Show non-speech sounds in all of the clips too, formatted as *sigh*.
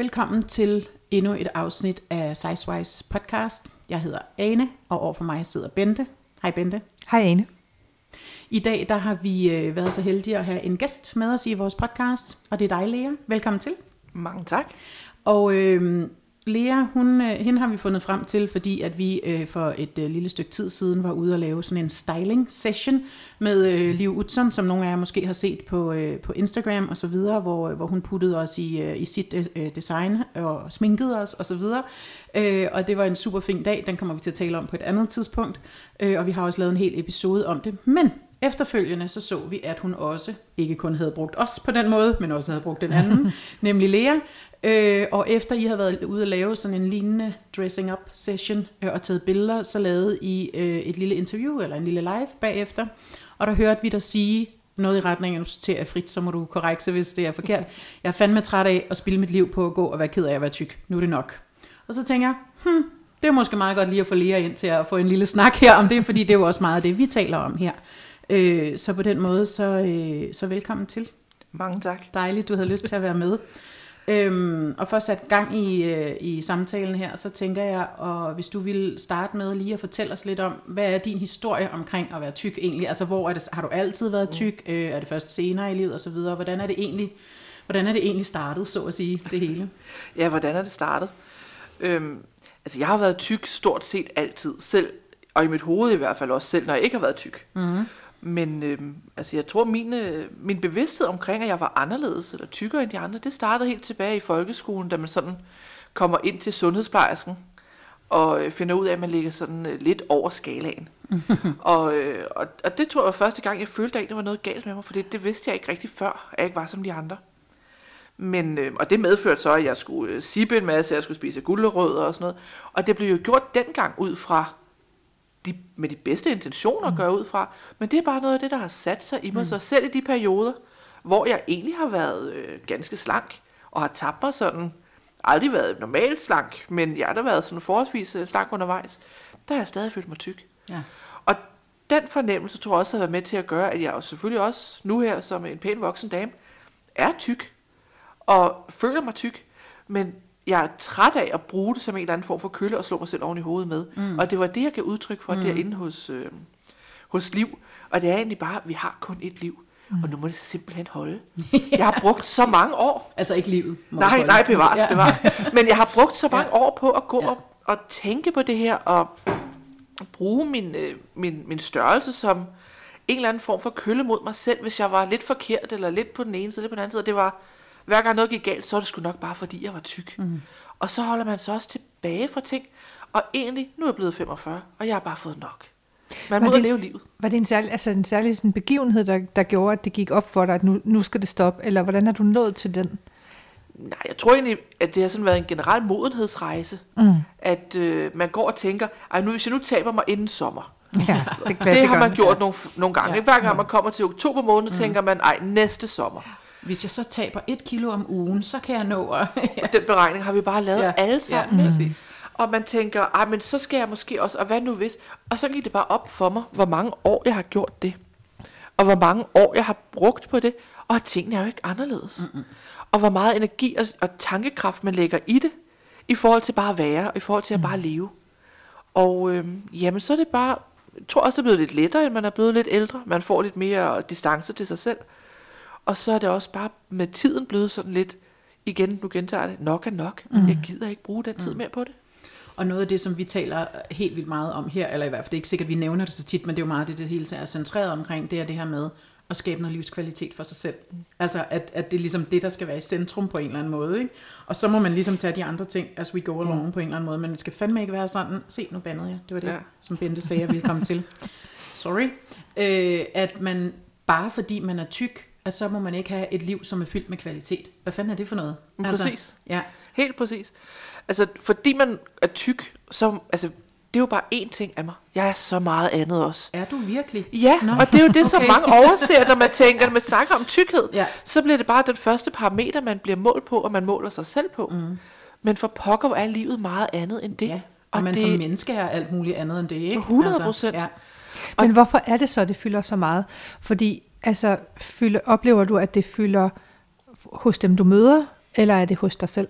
Velkommen til endnu et afsnit af Sizewise podcast. Jeg hedder Ane, og overfor mig sidder Bente. Hej Bente. Hej Ane. I dag der har vi øh, været så heldige at have en gæst med os i vores podcast, og det er dig, Lea. Velkommen til. Mange tak. Og øh, Lea, hun, øh, hende har vi fundet frem til, fordi at vi øh, for et øh, lille stykke tid siden var ude og lave sådan en styling session med øh, Liv Utzon, som nogle af jer måske har set på, øh, på Instagram og så videre, hvor, hvor hun puttede os i, øh, i sit øh, design og sminkede os og så videre. Øh, og det var en super fin dag, den kommer vi til at tale om på et andet tidspunkt, øh, og vi har også lavet en hel episode om det. Men Efterfølgende så så vi, at hun også ikke kun havde brugt os på den måde, men også havde brugt den anden, *laughs* nemlig Lea. Øh, og efter I havde været ude at lave sådan en lignende dressing up session øh, og taget billeder, så lavede I øh, et lille interview eller en lille live bagefter. Og der hørte vi dig sige noget i retning af, nu citerer jeg frit, så må du korrekse, hvis det er forkert. *laughs* Jeg er fandme træt af at spille mit liv på at gå og være ked af at være tyk. Nu er det nok. Og så tænker jeg, hmm, det er måske meget godt lige at få Lea ind til at få en lille snak her om det, fordi det er jo også meget af det, vi taler om her. Øh, så på den måde, så, øh, så velkommen til. Mange tak. Dejligt, du havde lyst til at være med. Øhm, og for at sætte gang i, øh, i samtalen her, så tænker jeg, og hvis du vil starte med lige at fortælle os lidt om, hvad er din historie omkring at være tyk egentlig? Altså, hvor er det, har du altid været tyk? Mm. Øh, er det først senere i livet og så videre? Hvordan er det egentlig, hvordan er det egentlig startet, så at sige, det hele? *laughs* ja, hvordan er det startet? Øhm, altså, jeg har været tyk stort set altid, selv, og i mit hoved i hvert fald også selv, når jeg ikke har været tyk. Mm. Men øh, altså jeg tror, min, min bevidsthed omkring, at jeg var anderledes eller tykkere end de andre, det startede helt tilbage i folkeskolen, da man sådan kommer ind til sundhedsplejersken og øh, finder ud af, at man ligger sådan øh, lidt over skalaen. *laughs* og, øh, og, og det tror jeg var første gang, jeg følte, at der var noget galt med mig, for det, det vidste jeg ikke rigtig før, at jeg ikke var som de andre. Men, øh, og det medførte så, at jeg skulle sippe en masse, jeg skulle spise gulerødder og sådan noget. Og det blev jo gjort dengang ud fra de, med de bedste intentioner mm. gør ud fra, men det er bare noget af det, der har sat sig i mig. Mm. Så selv i de perioder, hvor jeg egentlig har været øh, ganske slank, og har tabt mig sådan, aldrig været normalt slank, men jeg har da været sådan forholdsvis øh, slank undervejs, der har jeg stadig følt mig tyk. Ja. Og den fornemmelse tror jeg også har været med til at gøre, at jeg jo selvfølgelig også nu her som en pæn voksen dame, er tyk, og føler mig tyk, men jeg er træt af at bruge det som en eller anden form for kølle og slå mig selv oven i hovedet med. Mm. Og det var det, jeg gav udtryk for mm. derinde hos, øh, hos Liv. Og det er egentlig bare, at vi har kun et liv. Mm. Og nu må det simpelthen holde. Jeg har brugt så *laughs* mange år. Altså ikke livet. Nej, nej, bevares, ja. bevares. Men jeg har brugt så *laughs* mange ja. år på at gå ja. og, og tænke på det her, og bruge min, øh, min, min størrelse som en eller anden form for kølle mod mig selv, hvis jeg var lidt forkert, eller lidt på den ene side, eller på den anden side. Og det var, hver gang noget gik galt, så var det sgu nok bare fordi, jeg var tyk. Mm. Og så holder man så også tilbage fra ting. Og egentlig, nu er jeg blevet 45, og jeg har bare fået nok. Man må leve livet. Var det en særlig, altså en særlig sådan begivenhed, der, der gjorde, at det gik op for dig, at nu, nu skal det stoppe? Eller hvordan har du nået til den? Nej, jeg tror egentlig, at det har sådan været en generel modenhedsrejse. Mm. At øh, man går og tænker, Ej, nu, hvis jeg nu taber mig inden sommer, Ja, *laughs* det, det har man gjort ja. nogle, nogle gange. Ja. Hver gang man kommer til oktober måned, mm. tænker man, ej, næste sommer hvis jeg så taber et kilo om ugen, så kan jeg nå at... *laughs* ja. Den beregning har vi bare lavet ja. alle sammen. Ja, mm. Og man tænker, ej, men så skal jeg måske også, og hvad nu hvis? Og så gik det bare op for mig, hvor mange år jeg har gjort det. Og hvor mange år jeg har brugt på det. Og tingene er jo ikke anderledes. Mm-mm. Og hvor meget energi og, og tankekraft man lægger i det, i forhold til bare at være, og i forhold til at mm. bare leve. Og øhm, jamen, så er det bare, jeg tror også, det er blevet lidt lettere, end man er blevet lidt ældre. Man får lidt mere distance til sig selv. Og så er det også bare med tiden blevet sådan lidt, igen, nu gentager det, nok er nok. Mm. Jeg gider ikke bruge den tid mm. mere på det. Og noget af det, som vi taler helt vildt meget om her, eller i hvert fald det er ikke sikkert, at vi nævner det så tit, men det er jo meget det, det hele er centreret omkring, det er det her med at skabe noget livskvalitet for sig selv. Mm. Altså, at, at det er ligesom det, der skal være i centrum på en eller anden måde. Ikke? Og så må man ligesom tage de andre ting, as we go along mm. på en eller anden måde, men det skal fandme ikke være sådan, se, nu bandede jeg, det var det, ja. som Bente sagde, jeg ville komme til. *laughs* Sorry. Øh, at man, bare fordi man er tyk, at så må man ikke have et liv, som er fyldt med kvalitet. Hvad fanden er det for noget? Altså, præcis. Ja. Helt præcis. Altså, fordi man er tyk, så, altså, det er jo bare én ting af mig. Jeg er så meget andet også. Er du virkelig? Ja, Nå. og det er jo det, som okay. mange overser, når man tænker, når man snakker om tykkhed. Ja. Så bliver det bare den første parameter, man bliver målt på, og man måler sig selv på. Mm. Men for pokker er livet meget andet end det. Ja. Og, og man det, som menneske er alt muligt andet end det, ikke? 100 altså, procent. Altså, ja. Men hvorfor er det så, det fylder så meget? Fordi Altså, fylder, oplever du, at det fylder hos dem, du møder, eller er det hos dig selv?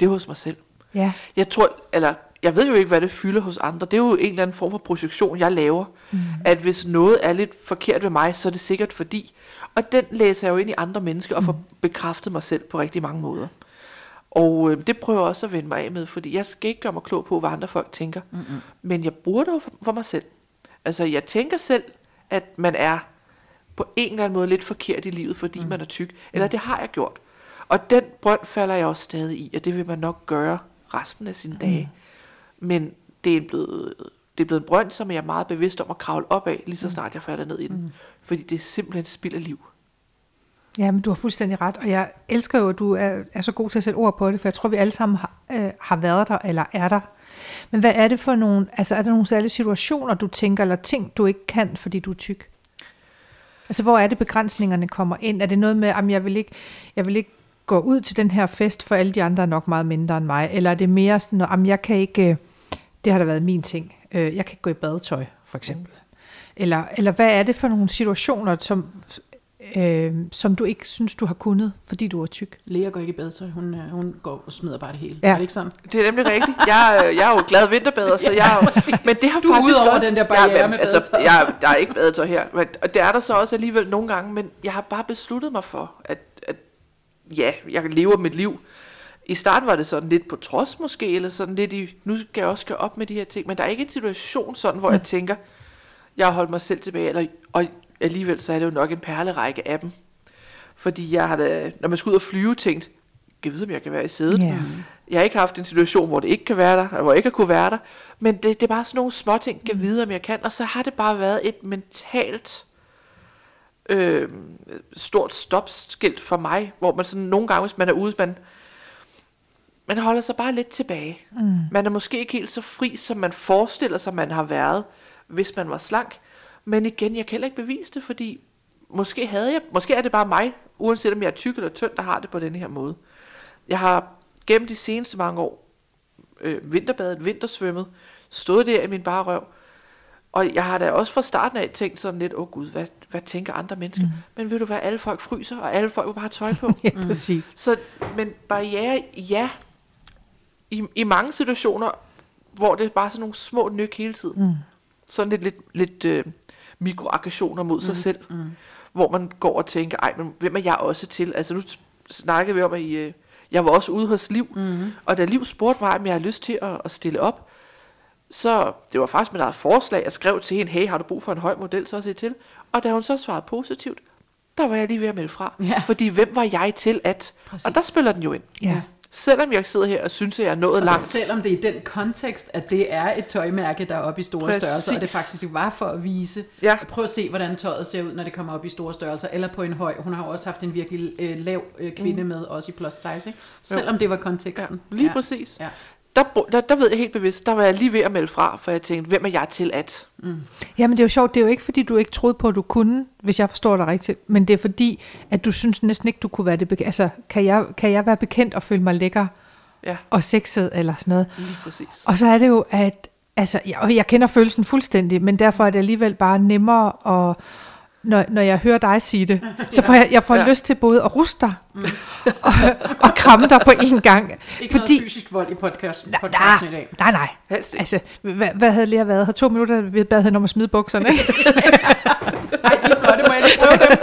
det er hos mig selv. Ja. Jeg tror, eller jeg ved jo ikke, hvad det fylder hos andre. Det er jo en eller anden form for projektion, jeg laver. Mm. At hvis noget er lidt forkert ved mig, så er det sikkert fordi. Og den læser jeg jo ind i andre mennesker og får bekræftet mig selv på rigtig mange måder. Og øh, det prøver jeg også at vende mig af med, fordi jeg skal ikke gøre mig klog på, hvad andre folk tænker. Mm-hmm. Men jeg bruger det for, for mig selv. Altså, jeg tænker selv, at man er på en eller anden måde lidt forkert i livet, fordi mm. man er tyk. Eller det har jeg gjort. Og den brønd falder jeg også stadig i, og det vil man nok gøre resten af sine dage. Men det er blevet, det er blevet en brønd, som jeg er meget bevidst om at kravle op af, lige så snart jeg falder ned i den. Fordi det er simpelthen spild af liv. Ja, men du har fuldstændig ret, og jeg elsker jo, at du er, er så god til at sætte ord på det, for jeg tror, vi alle sammen har, øh, har været der, eller er der. Men hvad er det for nogle, altså er der nogle særlige situationer, du tænker, eller ting, du ikke kan, fordi du er tyk? Altså, hvor er det begrænsningerne kommer ind? Er det noget med, at jeg vil ikke, jeg vil ikke gå ud til den her fest, for alle de andre er nok meget mindre end mig? Eller er det mere sådan, at jeg kan ikke, øh, det har da været min ting, øh, jeg kan ikke gå i badetøj, for eksempel. Eller, eller hvad er det for nogle situationer, som, øh, som du ikke synes, du har kunnet, fordi du er tyk? Lea går ikke i badetøj, hun, øh, hun går og smider bare det hele. Ja. Er det ikke sådan? Det er nemlig rigtigt. Jeg, er- jeg er jo glad vinterbader, så *laughs* jeg er jo, men det har Du faktisk over også, den der barriere ja, med altså, badetøj. jeg, der er ikke badetøj her, men, og det er der så også alligevel nogle gange, men jeg har bare besluttet mig for, at, at ja, jeg lever mit liv. I starten var det sådan lidt på trods måske, eller sådan lidt i, nu skal jeg også gøre op med de her ting, men der er ikke en situation sådan, hvor jeg tænker, jeg har holdt mig selv tilbage, eller, og alligevel så er det jo nok en perlerække af dem. Fordi jeg har da, når man skal ud og flyve, tænkt, jeg ved, om jeg kan være i sædet. Ja. Jeg har ikke haft en situation, hvor det ikke kan være der, eller hvor jeg ikke har kunne være der. Men det, det er bare sådan nogle små ting, jeg vide, om jeg kan. Og så har det bare været et mentalt øh, stort stopskilt for mig, hvor man sådan nogle gange, hvis man er ude, man, man holder sig bare lidt tilbage. Mm. Man er måske ikke helt så fri, som man forestiller sig, man har været, hvis man var slank. Men igen, jeg kan heller ikke bevise det, fordi måske havde jeg, måske er det bare mig, uanset om jeg er tyk eller tynd, der har det på denne her måde. Jeg har gennem de seneste mange år øh, vinterbadet, vintersvømmet, stået der i min bare røv, og jeg har da også fra starten af tænkt sådan lidt, åh oh gud, hvad, hvad tænker andre mennesker? Mm. Men ved du hvad, alle folk fryser, og alle folk vil bare have tøj på. *laughs* Ja, præcis. Så, men barriere, ja, i, i mange situationer, hvor det er bare sådan nogle små nyk hele tiden. Mm. Sådan lidt, lidt, lidt øh, mikroaggressioner mod sig selv, mm. hvor man går og tænker, ej, men hvem er jeg også til? Altså nu snakkede vi om, at I, øh, jeg var også ude hos Liv, mm. og da Liv spurgte mig, om jeg har lyst til at, at stille op, så det var faktisk mit eget forslag, jeg skrev til hende, hey, har du brug for en høj model, så se til. Og da hun så svarede positivt, der var jeg lige ved at melde fra. Ja. Fordi hvem var jeg til at... Præcis. Og der spiller den jo ind. Ja. Selvom jeg sidder her og synes, at jeg er nået Og langt. selvom det er i den kontekst, at det er et tøjmærke, der er oppe i store Præcis. størrelser, og det faktisk var for at vise, Ja. prøv at se, hvordan tøjet ser ud, når det kommer op i store størrelser, eller på en høj. Hun har jo også haft en virkelig øh, lav øh, kvinde med, også i plus size, ikke? selvom det var Ja, konteksten. lige ja. præcis. Ja. Der, der, der ved jeg helt bevidst, der var jeg lige ved at melde fra, for jeg tænkte, hvem er jeg til at? Ja, men det er jo sjovt, det er jo ikke fordi, du ikke troede på, at du kunne, hvis jeg forstår dig rigtigt, men det er fordi, at du synes næsten ikke, du kunne være det bekendt. Altså, kan jeg, kan jeg være bekendt og føle mig lækker Ja, og sexet eller sådan noget? lige præcis. Og så er det jo, at altså, jeg, og jeg kender følelsen fuldstændig, men derfor er det alligevel bare nemmere at når, når jeg hører dig sige det, *laughs* så får jeg, jeg får Ja. lyst til både at ruste dig *laughs* og, og kramme dig på en gang. *laughs* Ikke Fordi... vold i podcast, podcasten i dag. nej, nej. Helst ikke. Altså, hvad, hvad havde Lea været? Har to minutter, vi bad hende om at smide bukserne, ikke? *laughs* Nej, de er flotte, må jeg lige prøve dem.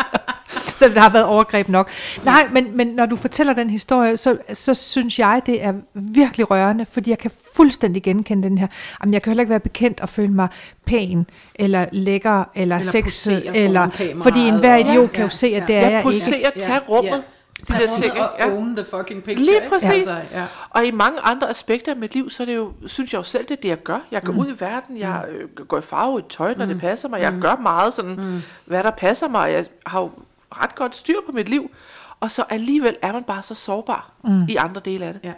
*laughs* så det har været overgreb nok. Nej, men, men når du fortæller den historie, så, så synes jeg, det er virkelig rørende, fordi jeg kan fuldstændig genkende den her. Jamen, jeg kan heller ikke være bekendt og føle mig pæn, eller lækker, eller, Eller sexet, eller, fordi enhver idiot Ja, kan jo ja, se, at ja. det er Jeg jeg ikke. poserer, tage rummet. De der ting, ja. own the fucking picture. Lige ikke? præcis. Altså, ja. Og i mange andre aspekter af mit liv, så er det jo, synes jeg jo selv, det er det, jeg gør. Jeg går mm. ud i verden, jeg øh, går i farve i tøj, når mm. det passer mig. Jeg gør meget sådan, mm. hvad der passer mig. Jeg har jo ret godt styr på mit liv. Og så alligevel er man bare så sårbar mm. i andre dele af det. Ja.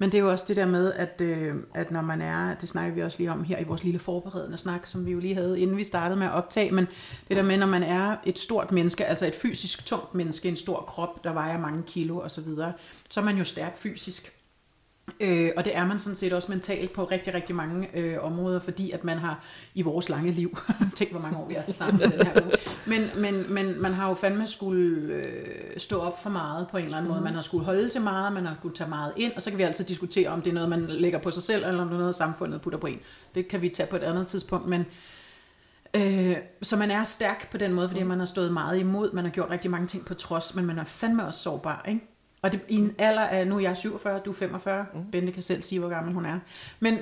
Men det er jo også det der med, at, øh, at når man er, det snakker vi også lige om her i vores lille forberedende snak, som vi jo lige havde, inden vi startede med at optage, men det der med, når man er et stort menneske, altså et fysisk tungt menneske, en stor krop, der vejer mange kilo osv., så, videre, så er man jo stærk fysisk. Øh, og det er man sådan set også mentalt på rigtig, rigtig mange øh, områder, fordi at man har i vores lange liv, *laughs* tænk hvor mange år vi er til sammen den her uge, men, men, men man har jo fandme skulle øh, stå op for meget på en eller anden måde. Man har skulle holde til meget, man har skulle tage meget ind, og så kan vi altid diskutere, om det er noget, man lægger på sig selv, eller om det er noget, samfundet putter på en. Det kan vi tage på et andet tidspunkt, men Øh, så man er stærk på den måde, fordi man har stået meget imod, man har gjort rigtig mange ting på trods, men man er fandme også sårbar, ikke? Og det, i en alder af, nu er jeg 47, du er 45, mm. Bente kan selv sige, hvor gammel hun er. Men,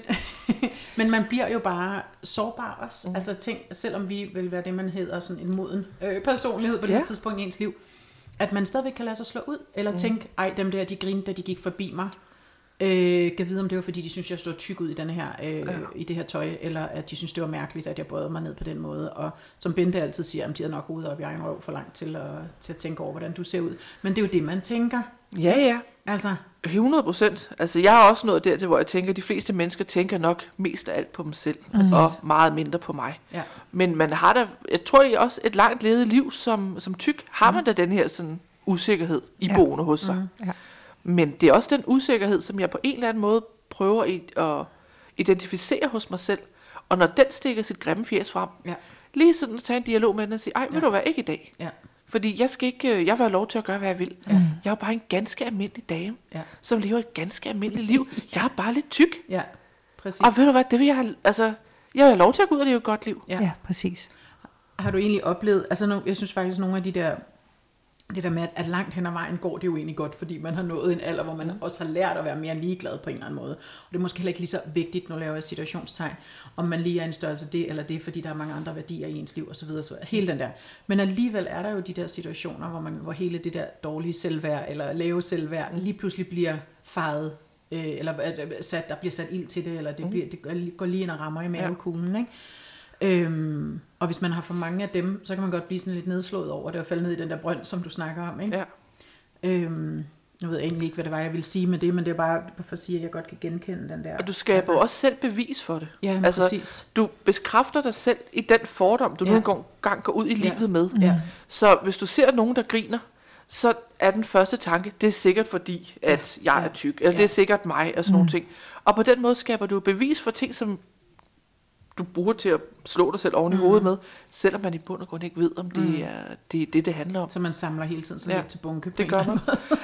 *laughs* men man bliver jo bare sårbar også. Mm. Altså tænk, selvom vi vil være det, man hedder sådan en moden øh, personlighed på det ja. tidspunkt i ens liv, at man stadigvæk kan lade sig slå ud, eller mm. tænke, ej, dem der, de grinede, da de gik forbi mig. Øh, kan vide, om det var, fordi de synes, jeg stod tyk ud i, denne her, øh, ja. i det her tøj, eller at de synes, det var mærkeligt, at jeg bøjede mig ned på den måde. Og som Bente altid siger, at de havde nok hovedet op i egen røv for langt til at, til at tænke over, hvordan du ser ud. Men det er jo det, man tænker. Ja, ja. Altså, 100 procent. Altså, jeg har også nået dertil, hvor jeg tænker, at de fleste mennesker tænker nok mest af alt på dem selv, mm. og meget mindre på mig. ja. Men man har da, jeg tror det er også et langt levet liv som, som tyk, har man da den her sådan usikkerhed iboende hos sig. Mm. Ja. Men det er også den usikkerhed, som jeg på en eller anden måde prøver i, at identificere hos mig selv. Og når den stikker sit grimme fjæs frem, Ja. lige sådan at tage en dialog med den og sige, ej, ved du hvad, ikke i dag. Ja. Fordi jeg skal ikke, øh, jeg vil have lov til at gøre, hvad jeg vil. Jeg er jo bare en ganske almindelig dame, Ja. som lever et ganske almindeligt liv. Jeg er bare lidt tyk. Ja, præcis. Og ved du hvad, det vil jeg have, altså, jeg vil have lov til at gå ud og leve et godt liv. Ja. ja, præcis. Har du egentlig oplevet, altså jeg synes faktisk, nogle af de der, det der med, at, at langt hen ad vejen går det jo egentlig godt, fordi man har nået en alder, hvor man også har lært at være mere ligeglad på en eller anden måde. Og det er måske heller ikke lige så vigtigt, nu laver jeg situationstegn, om man lige er en størrelse det eller det, fordi der er mange andre værdier i ens liv osv. Så hele den der. Men alligevel er der jo de der situationer, hvor, man, hvor hele det der dårlige selvværd, eller lave selvværd, lige pludselig bliver faret øh, eller at, at sat, der bliver sat ild til det, eller det, bliver, det går- går lige ind og rammer i mavekuglen, ikke? Øhm, og hvis man har for mange af dem, så kan man godt blive sådan lidt nedslået over det og falde ned i den der brønd, som du snakker om. Ikke? Ja. Øhm, nu ved jeg egentlig ikke, hvad det var, jeg ville sige med det, men det er bare for at sige, at jeg godt kan genkende den der. Og du skaber jo også selv bevis for det. Ja, altså, præcis. Du bekræfter dig selv i den fordom, du Ja. ja. nogle gang- gang går ud i Ja. livet med. Ja. Så hvis du ser nogen, der griner, så er den første tanke, det er sikkert fordi, at jeg Ja. er tyk, eller Ja. det er sikkert mig, og sådan nogle ting. Og på den måde skaber du bevis for ting, som du bruger til at slå dig selv oven i hovedet med, selvom man i bund og grund ikke ved, om det er det, det, det handler om. Så man samler hele tiden sådan Ja, lidt til bunke. på Det gør man.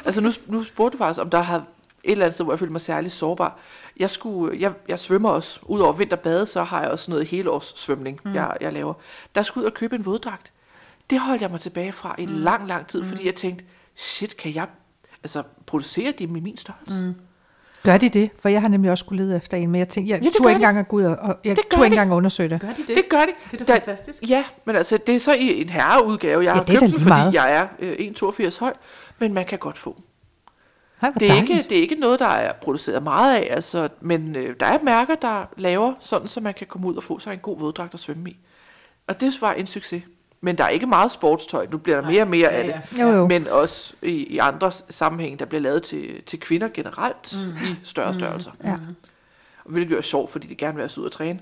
altså nu, nu spurgte du faktisk, om der har et eller andet sted, hvor jeg følte mig særlig sårbar. Jeg, skulle, jeg, jeg svømmer også. Udover vinterbade, så har jeg også noget helårs svømning, mm. jeg, jeg laver. Der skulle ud og købe en våddragt. Det holdt jeg mig tilbage fra i mm. lang, lang tid, fordi jeg tænkte, shit, kan jeg altså, producere det med min størrelse? Mm. Gør de det? For jeg har nemlig også skulle lede efter en, men jeg tænkte, jeg Ja, turde ikke engang at gå ud og, og jeg Det gør turde ikke de. engang at undersøge det. Gør de det? Det gør de. Det er da Der- fantastisk. Ja, men altså, det er så i en herreudgave. Jeg Ja, har det er købt den, fordi meget. jeg er øh, 1,82 høj, men man kan godt få. Ej, hvor Det er, dejligt. ikke, det er ikke noget, der er produceret meget af, altså, men øh, der er mærker, der laver sådan, så man kan komme ud og få sig en god våddragt at svømme i. Og det var en succes. Men der er ikke meget sportstøj. Nu bliver der mere og mere af ja, det. Jo, jo. Men også i, i andre sammenhæng, der bliver lavet til, til kvinder generelt mm. i større størrelser. Ja. Og hvilket er sjovt, fordi de gerne vil være ud og træne.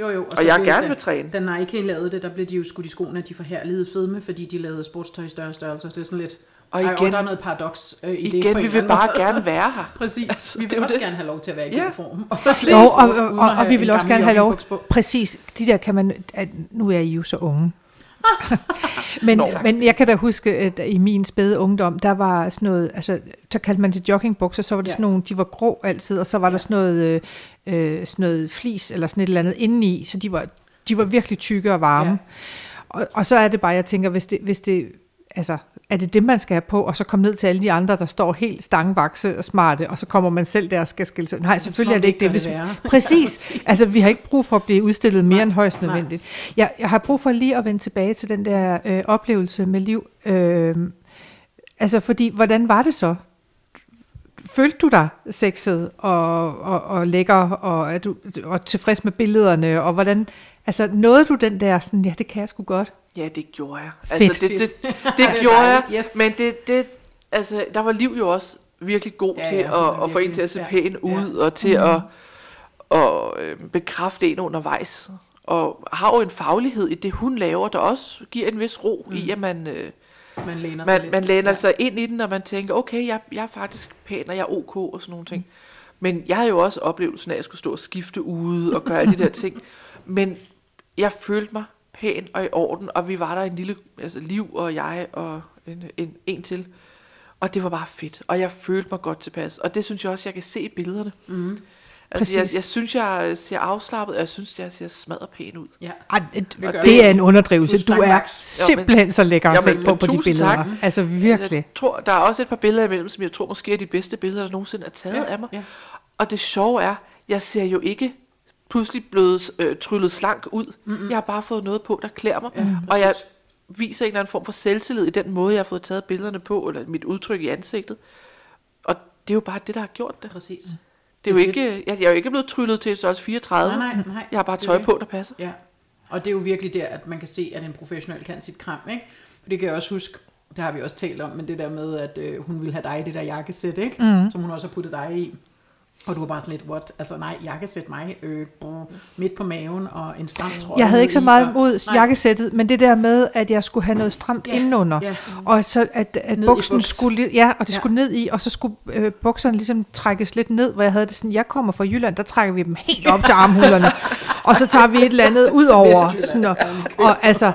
Jo, jo. Og så jeg det- gerne vil træne. Da Nike lavede det, der blev de jo skudt i skoene, at de forhærligede fedme, fordi de lavede sportstøj i større størrelser. Det er sådan lidt... Og Ej, igen- der er noget paradoks øh, i det. Igen, på en vi vil bare måde. gerne være her. *laughs* Præcis. *laughs* Vi Det er vil jo også det. gerne have lov til at være i Ja. form. Jo, og, og, og, og have vi vil også gerne have lov, præcis, de der kan man, at nu er I jo så unge. Men, Nå. men jeg kan da huske, at i min spæde ungdom, der var sådan noget, altså, så kaldte man det joggingbukser, så var det Ja. sådan nogle, de var grå altid, og så var der sådan noget, øh, øh, sådan noget flis, eller sådan et eller andet indeni, så de var, de var virkelig tykke og varme. Ja. Og, og så er det bare, jeg tænker, hvis det, hvis det altså, er det det, man skal have på, og så komme ned til alle de andre, der står helt stangvakse og smarte, og så kommer man selv der og skal skille sig. Nej, selvfølgelig er det ikke det. Hvis, *laughs* præcis. Altså, vi har ikke brug for at blive udstillet mere end højst nødvendigt. Jeg, jeg har brug for lige at vende tilbage til den der øh, oplevelse med liv. Øh, altså, fordi, hvordan var det så? Følte du dig sexet og, og, og lækker og, er du, og tilfreds med billederne? Og hvordan, altså, nåede du den der sådan, ja, det kan jeg sgu godt? Ja, det gjorde jeg. Fedt. Altså, det, det, Fedt. det, Det gjorde jeg. yes. Men det, det, altså, der var liv jo også virkelig god Ja, til ja, at, var at få en til at se ja. pæn ud, og til at, at øh, bekræfte en undervejs. Og har jo en faglighed i det, hun laver, der også giver en vis ro i, at man, øh, Man læner sig man, lidt. man læner ja. sig ind i den, og man tænker, okay, jeg, jeg er faktisk pæn, og jeg er ok, og sådan nogle ting. Men jeg havde jo også oplevelsen af, at jeg skulle stå og skifte ude og gøre alle de der *laughs* ting. Men jeg følte mig pæn og i orden, og vi var der en lille, altså Liv og jeg og en, en, en til. Og det var bare fedt, og jeg følte mig godt tilpas. Og det synes jeg også, jeg kan se i billederne. Mm. Altså, jeg, Præcis. jeg synes, jeg ser afslappet, og jeg synes, jeg ser smadret pæn ud. Ja. Ej, det, det det. er en underdrivelse. Du Du er simpelthen så lækker at Ja, se på men på de billeder. tak. Altså virkelig. Jeg tror, der er også et par billeder imellem, som jeg tror måske er de bedste billeder, der nogensinde er taget Ja, af mig. ja. Og det sjove er, jeg ser jo ikke pludselig blevet øh, tryllet slank ud. Mm-hmm. Jeg har bare fået noget på, der klæder mig. Ja, og jeg viser en eller anden form for selvtillid i den måde, jeg har fået taget billederne på, eller mit udtryk i ansigtet. Og det er jo bare det, der har gjort det. Præcis. Det er, jo ikke, jeg, jeg er jo ikke blevet tryllet til størrelse 34. Nej, nej, nej. Jeg har bare tøj det. på, der passer. Ja, og det er jo virkelig der, at man kan se, at en professionel kan sit kram, ikke? For det kan jeg også huske, det har vi også talt om, men det der med, at øh, hun ville have dig i det der jakkesæt, ikke? Mm. Som hun også har puttet dig i. Og du var bare sådan lidt, what? Altså nej, jakkesæt mig øh, midt på maven og en stram trøje. Jeg havde ikke så meget og- mod Nej. jakkesættet, men det der med, at jeg skulle have noget stramt Ja, indenunder, ja. og så at, at Ned buksen buks. skulle, ja, og det Ja. skulle ned i, og så skulle øh, bukserne ligesom trækkes lidt ned, hvor jeg havde det sådan, jeg kommer fra Jylland, der trækker vi dem helt op til armhulerne, *laughs* og så tager vi et eller andet ud over, sådan, og, og altså,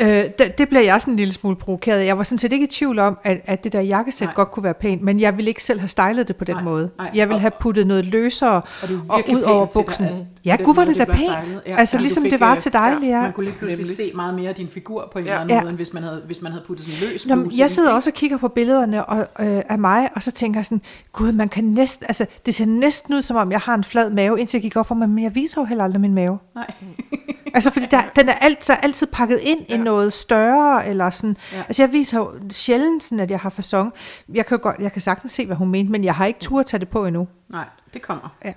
øh, det, det blev jeg sådan en lille smule provokeret. Jeg var sådan set ikke i tvivl om, at, at det der jakkesæt Nej. godt kunne være pænt, men jeg ville ikke selv have stylet det på den Nej, måde. nej. Jeg ville Og- have puttet noget løsere Og og ud over dig, buksen. at- Ja, gud var det da pænt. stylet. Ja, Altså ja, ligesom fik, det var øh, til dig, ja, Lea. Man kunne lige pludselig Nemlig. se meget mere af din figur på en Ja. eller anden Ja. måde, end hvis man havde, hvis man havde puttet sådan en løs bluse jeg sidder også og kigger på billederne og, øh, af mig, og så tænker jeg sådan, gud, man kan næsten, altså, det ser næsten ud, som om jeg har en flad mave, indtil jeg gik op for mig, men jeg viser jo heller aldrig min mave. Nej. *laughs* Altså, fordi der, den er altid, altid pakket ind ja. i Ja. noget større, eller sådan. Ja. Ja. Altså, jeg viser jo sjældent sådan, at jeg har fasong. Jeg kan, jo godt, jeg kan sagtens se, hvad hun mente, men jeg har ikke tur at tage det på endnu. Nej, det kommer. Ja.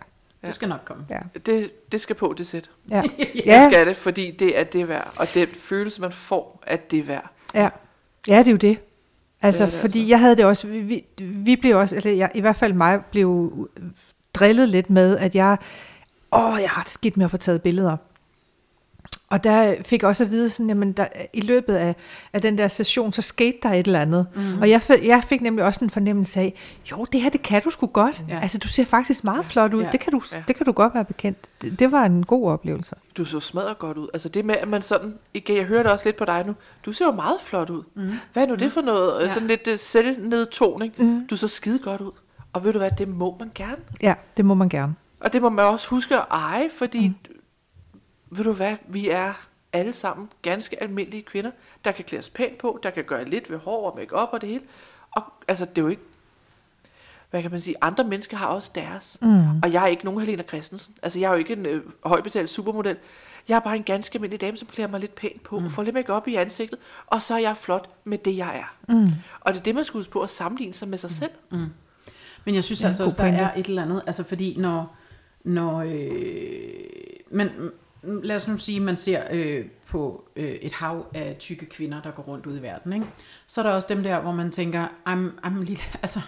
Det skal nok komme. Ja. Det, det skal på, det sæt. Ja. *laughs* Ja. Ja, skal det, fordi det er det værd. Og den følelse, man får, at det er værd. ja. ja, det er jo det. Altså, Det det fordi altså. jeg havde det også, vi, vi, vi blev også, eller jeg, i hvert fald mig, blev drillet lidt med, at jeg, åh, jeg har det skidt med at få taget billeder. Og der fik jeg også at vide, sådan, jamen, der, i løbet af, af den der session, så skete der et eller andet. Mm. Og jeg, fik- jeg fik nemlig også en fornemmelse af, jo, det her, det kan du sgu godt. Ja. Altså, du ser faktisk meget flot ud. Ja. Det, kan du, Ja. det kan du godt være bekendt. Det, det var en god oplevelse. Du så smadret godt ud. Altså det med, at man sådan, igen, jeg hører det også lidt på dig nu, du ser jo meget flot ud. Mm. Hvad er nu det for noget? Ja. Ja. Sådan lidt uh, selvnedtoning. Mm. Du så skide godt ud. Og ved du hvad, det må man gerne. Ja, det må man gerne. Og det må man også huske at eje, fordi, mm. Ved du hvad, vi er alle sammen ganske almindelige kvinder, der kan klædes pænt på, der kan gøre lidt ved hår og make og det hele. Og altså, det er jo ikke, hvad kan man sige, andre mennesker har også deres. Mm. Og jeg er ikke nogen Helena Christensen. Altså, jeg er jo ikke en øh, højbetalt supermodel. Jeg er bare en ganske almindelig dame, som klæder mig lidt pænt på, mm. får lidt make i ansigtet, og så er jeg flot med det, jeg er. Mm. Og det er det, man skal huske på, at sammenligne sig med sig selv. Mm. Men jeg synes Ja, altså også, der pointe. er et eller andet, altså fordi når, når øh, men mm, lad os nu sige, man ser øh, på øh, et hav af tykke kvinder, der går rundt ud i verden, ikke? så er der også dem der, hvor man tænker, I'm, I'm lille, *laughs* altså,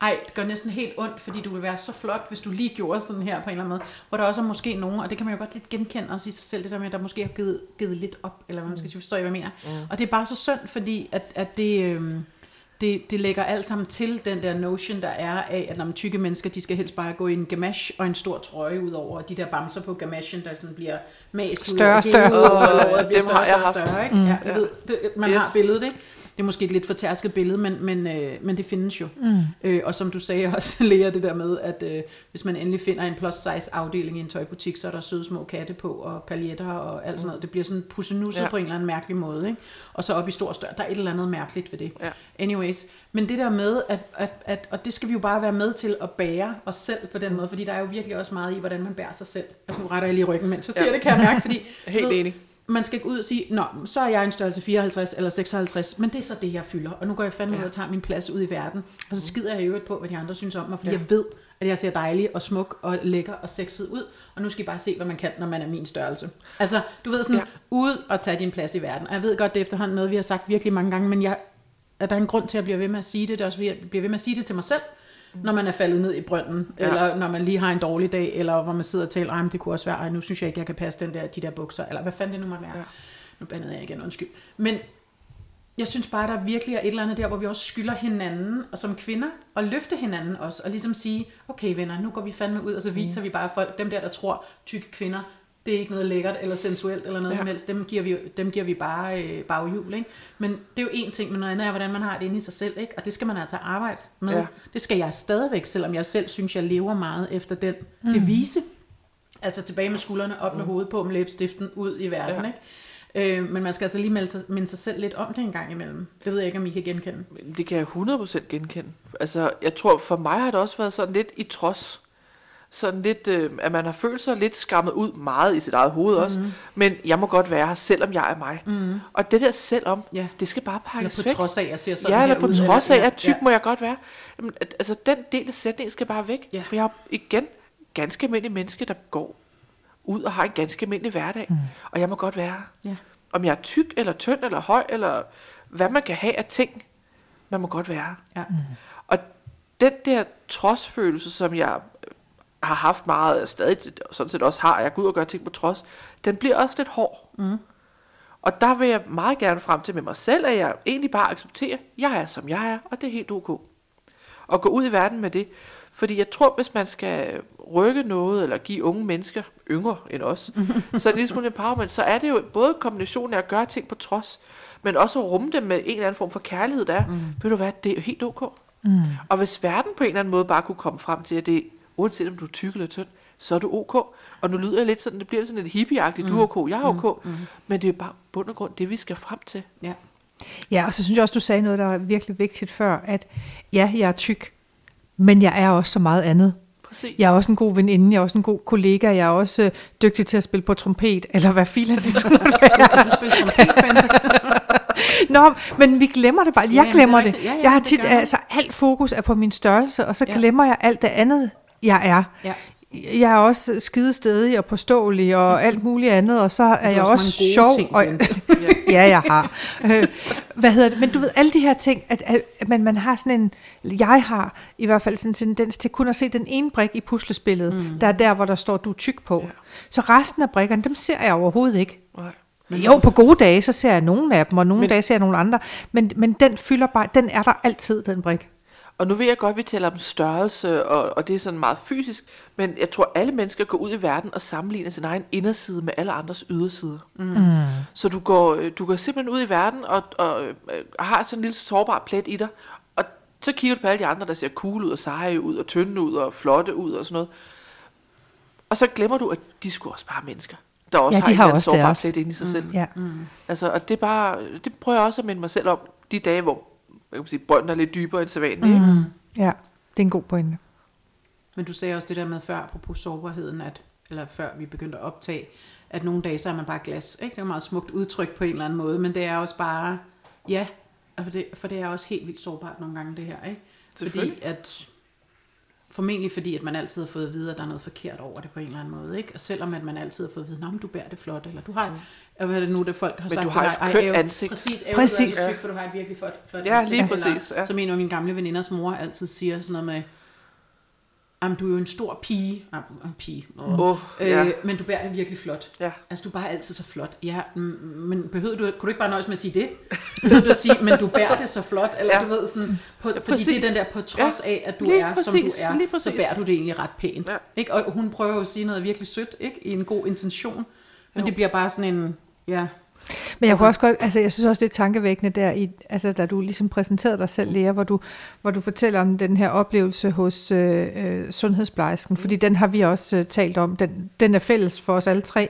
ej, det gør næsten helt ondt, fordi du vil være så flot, hvis du lige gjorde sådan her på en eller anden måde. Hvor der også er måske nogen, og det kan man jo godt lidt genkende også i sig selv, det der med, at der måske har givet, givet lidt op, eller hvad man skal sige, forstår I, hvad jeg mener? Mm. Og det er bare så synd, fordi at, at det... Øh, det, det lægger alt sammen til den der notion, der er af, at når tykke mennesker, de skal helst bare gå i en gamache og en stor trøje ud over, og de der bamser på gamachen, der sådan bliver mast ud Større over og større. hele, og Åh, låret bliver dem større, har jeg større, haft. større, ikke? Mm. Ja, jeg ved, det, man yes. Yes. har billedet, ikke? Det er måske et lidt fortærsket billede, men, men, øh, men det findes jo. Mm. Øh, og som du sagde *laughs* også, Lea, det der med, at øh, hvis man endelig finder en plus size afdeling i en tøjbutik, så er der søde små katte på, og paljetter og alt sådan noget. Det bliver sådan pussenusset ja. På en eller anden mærkelig måde. Ikke? Og så op i stor og større, der er et eller andet mærkeligt ved det. Ja. Anyways, men det der med, at, at, at, og det skal vi jo bare være med til at bære os selv på den måde, fordi der er jo virkelig også meget i, hvordan man bærer sig selv. Altså nu retter jeg lige ryggen, mens jeg siger Ja. det, kan jeg mærke, fordi *laughs* Helt ved, enig. Man skal gå ud og sige, nå, så er jeg en størrelse 54 eller 56, men det er så det, jeg fylder. Og nu går jeg fandme ud og tager min plads ud i verden. Og så skider jeg i øvrigt på, hvad de andre synes om mig, fordi Ja. jeg ved, at jeg ser dejlig og smuk og lækker og sexet ud. Og nu skal I bare se, hvad man kan, når man er min størrelse. Altså, du ved sådan, Ja. ja. ud og tage din plads i verden. Og jeg ved godt, det er efterhånden noget, vi har sagt virkelig mange gange, men jeg, at der er en grund til, at jeg bliver ved med at sige det. Det er også, fordi jeg bliver ved med at sige det til mig selv, når man er faldet ned i brønden, Ja. eller når man lige har en dårlig dag, eller hvor man sidder og taler, men det kunne også være, ej, nu synes jeg ikke, jeg kan passe den der, de der bukser, eller hvad fanden det nu måtte være. Ja. Ja. Nu bandede jeg igen, undskyld. Men jeg synes bare, der virkelig er et eller andet der, hvor vi også skylder hinanden, og som kvinder, og løfte hinanden også, og ligesom sige, okay venner, nu går vi fandme ud, og så viser mm. vi bare folk, dem der, der tror, tykke kvinder, det er ikke noget lækkert eller sensuelt eller noget ja. som helst, dem giver vi, dem giver vi bare øh, baghjul, ikke? Men det er jo en ting, men noget andet er, hvordan man har det inde i sig selv, ikke? Og det skal man altså arbejde med. Ja. Det skal jeg stadigvæk, selvom jeg selv synes, jeg lever meget efter den mm. devise. Altså tilbage med skuldrene, op med mm. hovedet på, med læbstiften, ud i verden, ja. ikke? Øh, men man skal altså lige melde sig, minde sig selv lidt om det en gang imellem. Det ved jeg ikke, om I kan genkende. Det kan jeg 100% genkende. Altså, jeg tror, for mig har det også været sådan lidt i trods. Sådan lidt, øh, at man har følt sig lidt skammet ud meget i sit eget hoved mm-hmm. også. Men jeg må godt være her, selvom jeg er mig. Mm-hmm. Og det der selvom, ja. det skal bare pakkes Eller på væk. trods af, at jeg ser sådan Ja, eller på ud, trods af, at tyk ja. må jeg godt være. Jamen, at- altså, den del af sætningen skal bare væk. Ja. For jeg er igen ganske almindelig menneske, der går ud og har en ganske almindelig hverdag. Mm. Og jeg må godt være her. Ja. Om jeg er tyk, eller tynd, eller høj, eller hvad man kan have af ting, man må godt være her. Ja. Og den der trodsfølelse, som jeg har haft meget, og stadig sådan set også har, jeg går ud og gør ting på trods, den bliver også lidt hård. Mm. Og der vil jeg meget gerne frem til med mig selv, at jeg egentlig bare accepterer, jeg er som jeg er, og det er helt ok. Og gå ud i verden med det. Fordi jeg tror, hvis man skal rykke noget, eller give unge mennesker, yngre end os, *laughs* så en lille smule empowerment, så er det jo både kombinationen af at gøre ting på trods, men også at rumme det med en eller anden form for kærlighed, der er, mm. ved du hvad, det er helt ok. Mm. Og hvis verden på en eller anden måde bare kunne komme frem til, at det, uanset om du er tyk eller tynd, så er du ok. Og nu lyder jeg lidt sådan, det bliver sådan lidt hippieagtigt, mm. du er ok, jeg er ok. Mm. Men det er jo bare bund og grund det, vi skal frem til. Ja. Ja, og så synes jeg også, du sagde noget, der er virkelig vigtigt før, at ja, jeg er tyk, men jeg er også så meget andet. Præcis. Jeg er også en god veninde, jeg er også en god kollega, jeg er også øh, dygtig til at spille på trompet, eller hvad filen det nu måtte være. Du spille trompet? *laughs* Nå, men vi glemmer det bare. Jeg Jamen, glemmer det det. Ja, ja, Jeg har tit, altså alt fokus er på min størrelse, og så Ja. glemmer jeg alt det andet, jeg er. Ja. Jeg er også skidestedig og påståelig og alt muligt andet, og så er har jeg også også sjov. ting, og, *laughs* ja, jeg har. Øh, hvad hedder det? Men du ved, alle de her ting, at, at, at man, man har sådan en, jeg har i hvert fald sådan en tendens til kun at se den ene brik i puslespillet, mm. der er der, hvor der står, du er tyk på. Ja. Så resten af brikkerne, dem ser jeg overhovedet ikke. Nej. Men jo, på gode dage, så ser jeg nogle af dem, og nogle men, dage ser jeg nogle andre. Men, men den fylder bare, den er der altid, den brik. Og nu ved jeg godt, at vi taler om størrelse, og, og det er sådan meget fysisk, men jeg tror, alle mennesker går ud i verden og sammenligner sin egen inderside med alle andres yderside. Mm. Så du går, du går simpelthen ud i verden og, og øh, har sådan en lille sårbar plet i dig, og så kigger du på alle de andre, der ser cool ud, og seje ud, og tynde ud, og flotte ud, og sådan noget. Og så glemmer du, at de skulle også bare er mennesker, der også Ja, har de en har eller anden også sårbar plet inde i sig selv. Ja. Altså, og det er bare, det prøver jeg også at minde mig selv om, de dage, hvor jeg kan sige, brønden er lidt dybere end sædvanligt. Mm. Ja, det er en god pointe. Men du sagde også det der med før, apropos sårbarheden, at, eller før vi begyndte at optage, at nogle dage så er man bare glas. Ikke? Det er jo et meget smukt udtryk på en eller anden måde, men det er også bare, ja, for det, for det er også helt vildt sårbart nogle gange det her. Ikke? Fordi at, formentlig fordi, at man altid har fået at vide, at der er noget forkert over det på en eller anden måde. Ikke? Og selvom at man altid har fået at vide, at du bærer det flot, eller du har, mm. hvad er det nu, det folk har Men sagt du til har dig, et "Ej, kønt Ave, ansigt." Præcis, Ave, Præcis. du er tyk, for du har et virkelig flot, flot Ja, ansigt. lige Eller, præcis, ja. Som en af mine gamle veninders mor altid siger sådan noget med, Jamen, du er jo en stor pige. Nej, en pige. Åh, ja. øh, men du bærer det virkelig flot. Ja. Altså, du er bare altid så flot. Ja, mm, men behøvede du, kunne du ikke bare nøjes med at sige det? Behøvede du at sige, men du bærer det så flot? Eller Ja. du ved sådan, på, fordi præcis. det er den der, på trods Ja, af, at du lige er, præcis, som du er, lige så bærer du det egentlig ret pænt. Ja. Ikke? Og hun prøver jo at sige noget virkelig sødt, ikke? I en god intention. Men Jo. det bliver bare sådan en, ja, Men jeg kunne også godt, altså jeg synes også, det er tankevækkende der, i, altså da du ligesom præsenterede dig selv, Lea, hvor du, hvor du fortæller om den her oplevelse hos øh, øh, sundhedsplejersken, fordi den har vi også øh, talt om, den, den er fælles for os alle tre.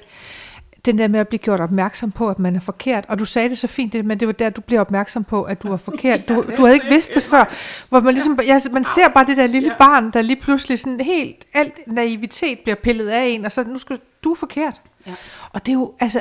Den der med at blive gjort opmærksom på, at man er forkert, og du sagde det så fint, det, men det var der, du blev opmærksom på, at du er *laughs* forkert. Du, du havde ikke vidst det før, hvor man ligesom, ja, man ser bare det der lille barn, der lige pludselig sådan helt, alt naivitet bliver pillet af en, og så nu skal du er forkert. Ja. Og det er jo, altså,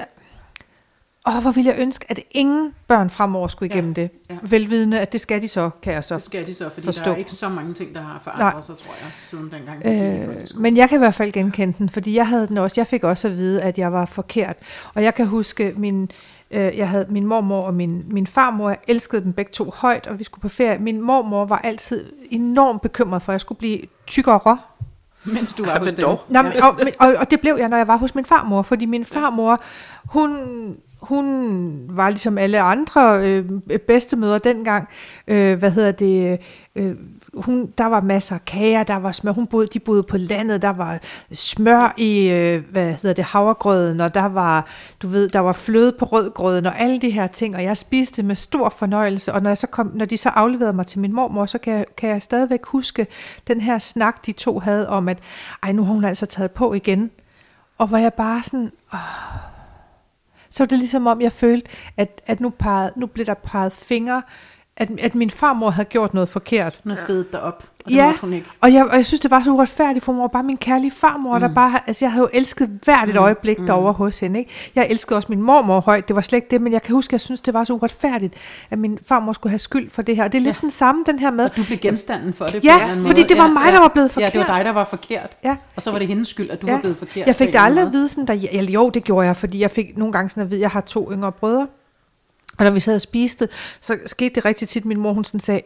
Åh, hvor ville jeg ønske, at ingen børn fremover skulle Ja, igennem det. ja. Velvidende, at det skal de så, kan jeg så. det skal de så, fordi Forstå. der er ikke så mange ting, der har forandret Nej. sig, tror jeg, siden dengang. Øh, folkeskolen. men jeg kan i hvert fald genkende den, fordi jeg havde den også. Jeg fik også at vide, at jeg var forkert. Og jeg kan huske, min, øh, jeg havde min mormor og min, min farmor, jeg elskede dem begge to højt, og vi skulle på ferie. Min mormor var altid enormt bekymret for, at jeg skulle blive tykkere. Mens du var Ja, hos men dem. Nå, men, og, og, og det blev jeg, når jeg var hos min farmor, fordi min farmor, hun, hun var ligesom alle andre øh, bedstemøder dengang. Øh, hvad hedder det? Øh, hun, der var masser af kager, der var smør. Hun boede, de boede på landet, der var smør i, øh, hvad hedder det, havregrøden, og der var, du ved, der var fløde på rødgrøden, og alle de her ting, og jeg spiste med stor fornøjelse, og når, jeg så kom, når de så afleverede mig til min mormor, så kan, jeg, kan jeg stadigvæk huske den her snak, de to havde om, at ej, nu har hun altså taget på igen, og hvor jeg bare sådan, åh, så var det ligesom om, jeg følte, at, at nu, pegede, nu blev der peget fingre, at, at min farmor havde gjort noget forkert. Hun har fedet dig op, og det Ja, hun ikke. og jeg, og jeg synes, det var så uretfærdigt, for var bare min kærlige farmor, mm. der bare, altså jeg havde jo elsket hvert et øjeblik mm. derovre hos hende, ikke? Jeg elskede også min mormor højt, det var slet ikke det, men jeg kan huske, at jeg synes, det var så uretfærdigt, at min farmor skulle have skyld for det her. Og det er lidt Ja. den samme, den her med, Og du blev genstanden for det på Ja, en eller anden fordi måde. det var mig, der var blevet Ja, det var forkert. dig, der var forkert. Ja. Og så var det hendes skyld, at du Ja. var blevet forkert. Jeg på fik en det aldrig at vide sådan, der, eller jo, det gjorde jeg, fordi jeg fik nogle gange sådan at vide, jeg har to yngre brødre, og når vi sad og spiste, så skete det rigtig tit, min mor hun sådan sagde,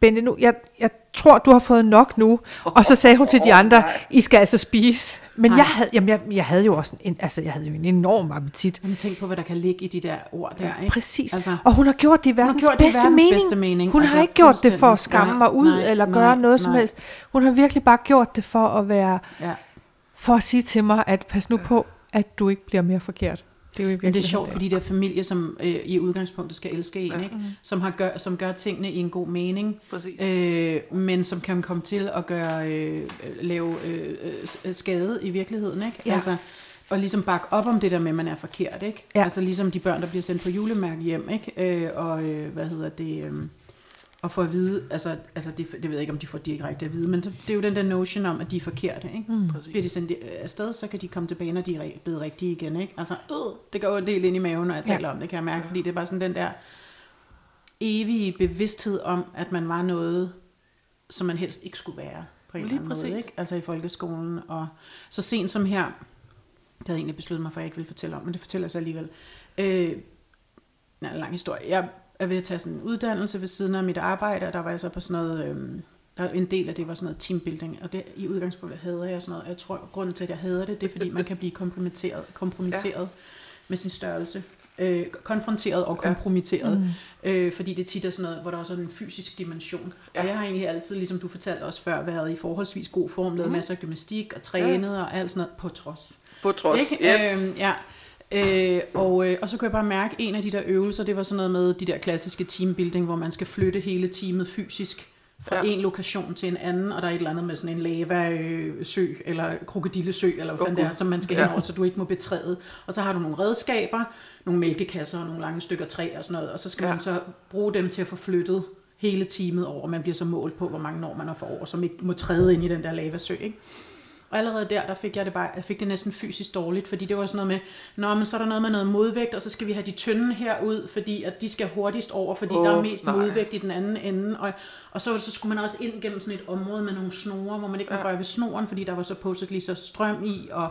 Bente, nu, jeg, jeg tror, du har fået nok nu. Og så sagde hun til de andre, I skal altså spise. Men Nej. jeg havde, jamen, jeg, jeg havde jo også en, altså, jeg havde jo en enorm appetit. Jamen, tænk på, hvad der kan ligge i de der ord der, ikke? Præcis. Altså, og hun har gjort det i verdens, gjort det i bedste, verdens mening. bedste mening. Hun Altså, har ikke gjort det for at skamme Nej, mig ud, nej, eller nej, gøre noget som nej. helst. Hun har virkelig bare gjort det for at være, ja. for at sige til mig, at pas nu på, at du ikke bliver mere forkert. Det er jo Men det er sjovt, fordi der er familier, som øh, i udgangspunktet skal elske en, ikke? Som, har gør, som gør tingene i en god mening, Præcis. øh, men som kan komme til at gøre, øh, lave øh, øh, skade i virkeligheden. Ikke? Ja. Altså, og ligesom bakke op om det der med, at man er forkert. Ikke? Ja. Altså ligesom de børn, der bliver sendt på julemærke hjem, ikke? Øh, og øh, hvad hedder det... Øh, og få at vide, altså, altså det, det ved jeg ikke, om de får direkte at vide, men så, det er jo den der notion om, at de er forkerte. Ikke? Mm. Bliver de sendt øh, afsted, så kan de komme tilbage, når de er blevet rigtige igen. Ikke? Altså, øh, det går ondt helt ind i maven, når jeg Ja. taler om det, kan jeg mærke, fordi det er bare sådan den der evige bevidsthed om, at man var noget, som man helst ikke skulle være, på en Lige eller anden måde. præcis. Ikke? Altså i folkeskolen. Og så sent som her, det havde jeg egentlig besluttet mig for, at jeg ikke ville fortælle om, men det fortæller jeg så alligevel. Øh, ja, en lang historie. Jeg er ved at tage sådan en uddannelse ved siden af mit arbejde, og der var jeg så på sådan noget, øhm, der, en del af det var sådan noget teambuilding, og det, i udgangspunktet hader jeg sådan noget. og Jeg tror, at grunden til, at jeg hader det, det er, fordi man kan blive kompromitteret, kompromitteret ja. med sin størrelse. Øh, konfronteret og Ja. kompromitteret. Mm. Øh, fordi det tit er sådan noget, hvor der også er en fysisk dimension. Ja. Ja. Og jeg har egentlig altid, ligesom du fortalte også før, været i forholdsvis god form, lavet mm. masser af gymnastik og trænet ja. og alt sådan noget på trods. På trods. Ikke? Yes. Øhm, ja. Øh, og, øh, og så kunne jeg bare mærke, at en af de der øvelser, det var sådan noget med de der klassiske teambuilding, hvor man skal flytte hele teamet fysisk fra ja. En lokation til en anden, og der er et eller andet med sådan en lava-sø, eller krokodillesø, eller hvad fanden det er, som man skal Ja. henover, så du ikke må betræde. Og så har du nogle redskaber, nogle mælkekasser og nogle lange stykker træ og sådan noget, og så skal ja. Ja. man så bruge dem til at få flyttet hele teamet over. Man bliver så målt på, hvor mange år man har for over, som ikke må træde ind i den der lavasø, ikke? Og allerede der, der fik jeg det bare, jeg fik det næsten fysisk dårligt, fordi det var sådan noget med, nå, men så er der noget med noget modvægt, og så skal vi have de tynde herud, fordi at de skal hurtigst over, fordi oh, der er mest nej. modvægt i den anden ende. Og, og så, så skulle man også ind gennem sådan et område med nogle snore, hvor man ikke må Ja. røre ved snoren, fordi der var supposedly så strøm i, og,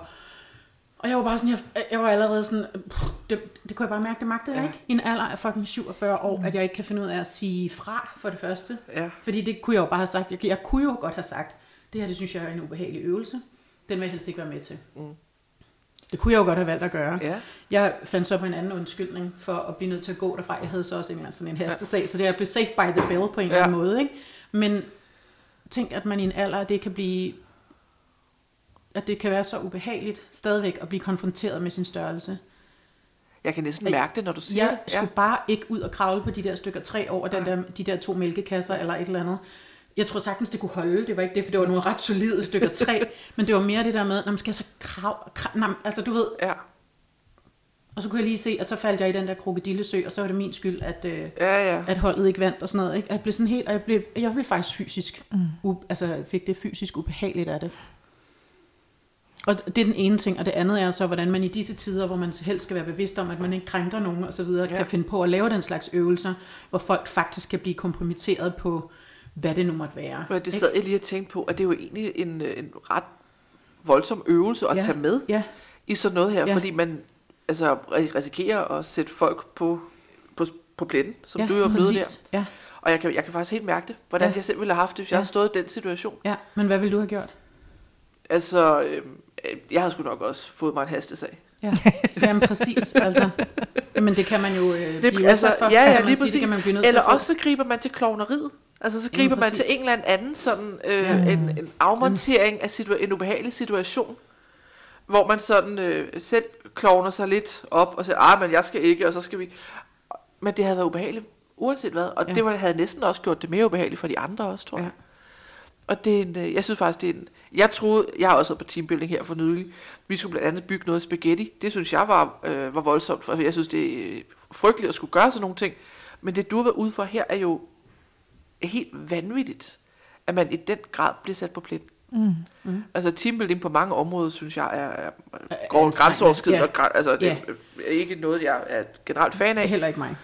og jeg var bare sådan, jeg, jeg var allerede sådan, pff, det, det kunne jeg bare mærke, det magtede jeg Ja. ikke. I en alder af fucking 47 år, at jeg ikke kan finde ud af at sige fra, for det første. Ja. Fordi det kunne jeg jo bare have sagt. Jeg, jeg kunne jo godt have sagt, det her, det synes jeg er en ubehagelig øvelse. Den vil jeg helst ikke være med til. Mm. Det kunne jeg jo godt have valgt at gøre. Ja. Jeg fandt så på en anden undskyldning for at blive nødt til at gå derfra. Jeg havde så også en, sådan en hastesag, så det er blive safe by the bell på en eller Ja. anden måde. Ikke? Men tænk, at man i en alder, det kan blive at det kan være så ubehageligt stadigvæk at blive konfronteret med sin størrelse. Jeg kan næsten mærke det, når du siger Jeg det. skulle bare ikke ud og kravle på de der stykker træ over den der, de der to mælkekasser eller et eller andet. Jeg tror sagtens, det kunne holde. Det var ikke det, for det var nogle ret solide stykker træ. *laughs* men det var mere det der med, når man skal jeg så krav, krav nej, altså du ved. Ja. Og så kunne jeg lige se, at så faldt jeg i den der krokodillesø, og så var det min skyld, at, øh, Ja, ja. at holdet ikke vandt og sådan noget. Ikke? Jeg blev sådan helt, og jeg blev, jeg blev faktisk fysisk, mm. u, altså fik det fysisk ubehageligt af det. Og det er den ene ting, og det andet er så, hvordan man i disse tider, hvor man helst skal være bevidst om, at man ikke krænker nogen og så videre, ja. Kan finde på at lave den slags øvelser, hvor folk faktisk kan blive kompromitteret på, hvad det nu måtte være. Men det sad jeg lige og tænkte på, at det er jo egentlig en, øh, en ret voldsom øvelse at Ja. tage med Ja, i sådan noget her, Ja. fordi man altså, ri- risikerer at sætte folk på, på, på pletten, som ja, du jo er blevet der. Ja, Og jeg kan, jeg kan faktisk helt mærke det, hvordan Ja. jeg selv ville have haft det, hvis jeg Ja. havde stået i den situation. ja, men hvad ville du have gjort? Altså, øh, jeg havde sgu nok også fået mig en hastesag. Ja, jamen præcis. Altså. Men det kan man jo øh, Det, blive altså, for. ja, ja, lige sige. præcis. Det kan man blive nødt Eller til også så griber man til klovneriet. Altså så griber man til en eller anden sådan øh, Ja. en, en afmontering af situa- en ubehagelig situation, hvor man sådan øh, selv klovner sig lidt op og siger, ah, men jeg skal ikke, og så skal vi... Men det havde været ubehageligt, uanset hvad. Og Ja. ja. det var, havde næsten også gjort det mere ubehageligt for de andre også, tror jeg. Ja. Og det er en, øh, jeg synes faktisk, det er en... Jeg troede, jeg har også været på teambuilding her for nylig. Vi skulle blandt andet bygge noget spaghetti. Det synes jeg var, øh, var voldsomt, for jeg synes, det er frygteligt at skulle gøre sådan nogle ting. Men det, du har været ude for her, er jo helt vanvittigt, at man i den grad bliver sat på plet. Mm. Mm. Altså teambuilding på mange områder, synes jeg, er, er Er går grænseoverskridende. Ja. Ja. Altså, det Ja. er ikke noget, jeg er generelt fan af. Heller ikke mig.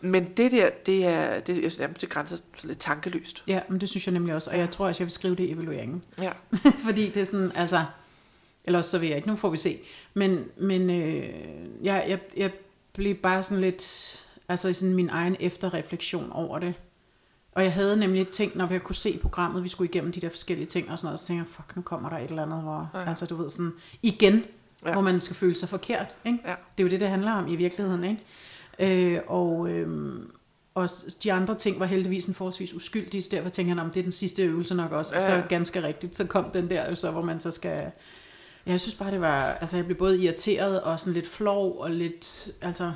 Men det der, det er, det, jeg synes, det grænser sådan lidt tankeløst. Ja, men det synes jeg nemlig også. Og jeg tror også, jeg vil skrive det i evalueringen. Ja. *laughs* Fordi det er sådan, altså... Eller også så vil jeg ikke, nu får vi se. Men, men øh, jeg, jeg, jeg blev bare sådan lidt... Altså i sådan min egen efterreflektion over det. Og jeg havde nemlig tænkt, når jeg kunne se programmet, vi skulle igennem de der forskellige ting og sådan noget, så tænkte jeg, fuck, nu kommer der et eller andet, hvor, ja. Ja. altså du ved sådan, igen, ja. Ja. hvor man skal føle sig forkert, ikke? Ja. Det er jo det, det handler om i virkeligheden, ikke? Øh, og, øh, og de andre ting var heldigvis en forholdsvis uskyldige, så derfor tænker jeg, om det er den sidste øvelse nok også. Og så Ja. ganske rigtigt, så kom den der jo så, hvor man så skal... Ja, jeg synes bare, det var... Altså, jeg blev både irriteret og sådan lidt flov og lidt... Altså,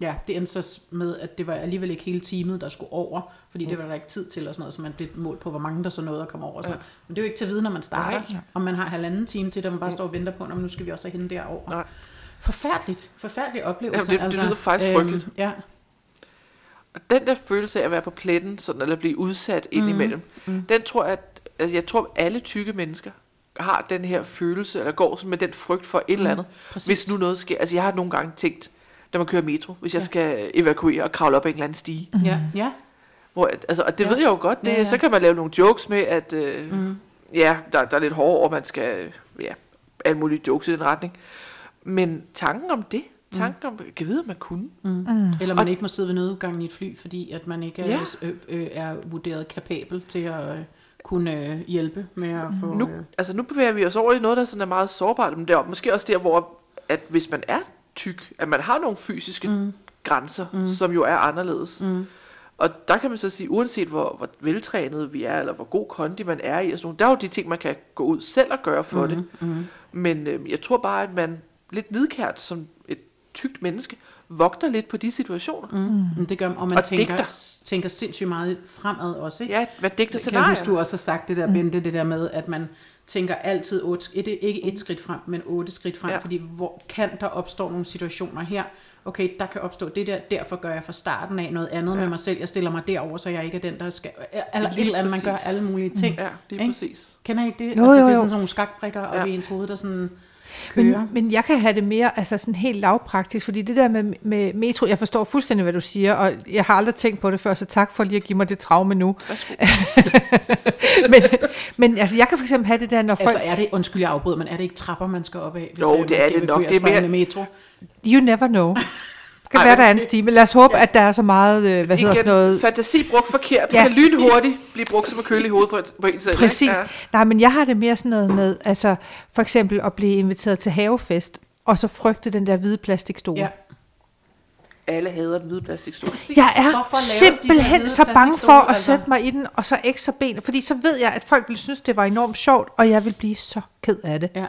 ja, det endte så med, at det var alligevel ikke hele teamet, der skulle over, fordi det var der ikke tid til og sådan noget, så man blev målt på, hvor mange der så nåede at komme over. Sådan Ja. noget. Men det er jo ikke til at vide, når man starter, Nej. om man har halvanden time til, der man bare står og venter på, om nu skal vi også have hende derover. Nej. Forfærdeligt. Forfærdelig oplevelse. Jamen, det- det lyder faktisk frygteligt. Ja, Og den der følelse af at være på pletten, sådan, eller blive udsat ind imellem, mm. den tror jeg, at, altså, jeg tror, at alle tykke mennesker har den her følelse, eller går sådan med den frygt for et eller andet, præcis. hvis nu noget sker. Altså jeg har nogle gange tænkt, når man kører metro, hvis jeg Ja. skal evakuere og kravle op ad en eller anden stige. ja, ja. Hvor, altså, og det Ja. ved jeg jo godt, det, Ja, ja, så kan man lave nogle jokes med, at øh, Mm. ja, der, der er lidt hårdt over, man skal, ja, alle mulige jokes i den retning. Men tanken om det, tanken om, kan vide, om man kunne. Mm. Eller man Og- ikke må sidde ved nødudgangen i et fly, fordi at man ikke er, Ja. øh, øh, er vurderet kapabel til at øh, kunne øh, hjælpe med at få... Nu, Øh, altså nu bevæger vi os over i noget, der sådan er meget sårbart, men det er måske også der, hvor at hvis man er tyk, at man har nogle fysiske mm. grænser, mm. som jo er anderledes. mm, Og der kan man så sige, uanset hvor, hvor veltrænet vi er, eller hvor god kondi man er i, og sådan nogle, der er jo de ting, man kan gå ud selv og gøre for mm. det. mm, Men øh, jeg tror bare, at man lidt nidkært som et tykt menneske, vogter lidt på de situationer. Mm. mm. Det gør, og man Og tænker, digter. tænker sindssygt meget fremad også, ikke? Ja, hvad digter kan jeg scenarier. huske, du også har sagt det der, Bente, det der med, at man tænker altid otte, et, ikke et skridt frem, men otte skridt frem, ja. Fordi hvor kan der opstå nogle situationer her, okay, der kan opstå det der, derfor gør jeg fra starten af noget andet ja. med mig selv, jeg stiller mig derover, så jeg ikke er den, der skal, eller et Lige eller andet, man gør alle mulige ting. Ja, lige Ikke? præcis. Kender I ikke det? Jo, altså, jo, det er jo. sådan nogle skakbrikker ja. Ja. oppe i ens hoved, der sådan kører. Men, men jeg kan have det mere altså sådan helt lavpraktisk, fordi det der med, med metro, jeg forstår fuldstændig, hvad du siger, og jeg har aldrig tænkt på det før, så tak for lige at give mig det traume nu. *laughs* Men, men altså, jeg kan for eksempel have det der, når folk... Altså er det, undskyld jeg afbryder, men er det ikke trapper, man skal op af? Hvis, Jo, øh, det er det nok. Det er mere- metro. You never know. Det kan Ej, være, der er en stime. Lad os håbe, at der er så meget, øh, hvad hedder sådan noget... fantasi brugt forkert, Ja, ja, kan lynhurtigt blive brugt som at køle i hovedet på, på en selv. Præcis. Ja. Nej, men jeg har det mere sådan noget med, altså for eksempel at blive inviteret til havefest, og så frygte den der hvide plastikstol. Ja. Alle hader den hvide plastikstol. Jeg er de simpelthen hvide så bange for at altså? sætte mig i den, og så ikke så ben, fordi så ved jeg, at folk vil synes, det var enormt sjovt, og jeg vil blive så ked af det. Ja.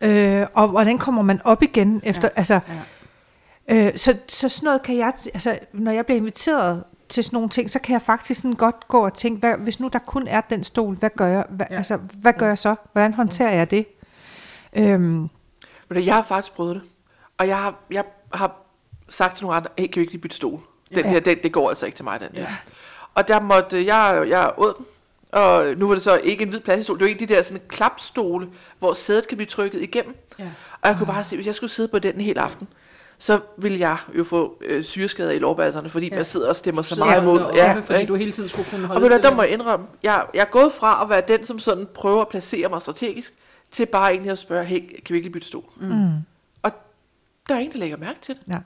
Øh, og hvordan kommer man op igen efter, Ja, ja, altså, ja. Øh, så, så sådan noget kan jeg, altså, når jeg bliver inviteret til sådan nogle ting, så kan jeg faktisk sådan godt gå og tænke, hvad, hvis nu der kun er den stol, hvad gør jeg, hvad, Ja. altså, hvad gør jeg så? Hvordan håndterer jeg det? Øhm, jeg har faktisk prøvet det. Og jeg har, jeg har sagt til nogle andre, hey, kan vi ikke lige bytte stol? Den Ja. der, den, det går altså ikke til mig, den der. Ja. Og der måtte, jeg, jeg åd den, og nu var det så ikke en hvid plastikstol, det var en af de der sådan klapstole, hvor sædet kan blive trykket igennem. Ja. Og jeg kunne bare se, hvis jeg skulle sidde på den en hel aften, så ville jeg jo få øh, syreskader i lårbasserne, fordi Ja. man sidder og stemmer så meget imod. Ja, fordi ikke? du hele tiden skulle kunne Og holde ved du, til hvad, der må jeg indrømme, jeg, jeg er gået fra at være den, som sådan prøver at placere mig strategisk, til bare egentlig at spørge, hey, kan vi ikke bytte stol? mm, Og der er ingen, der lægger mærke til det. ja.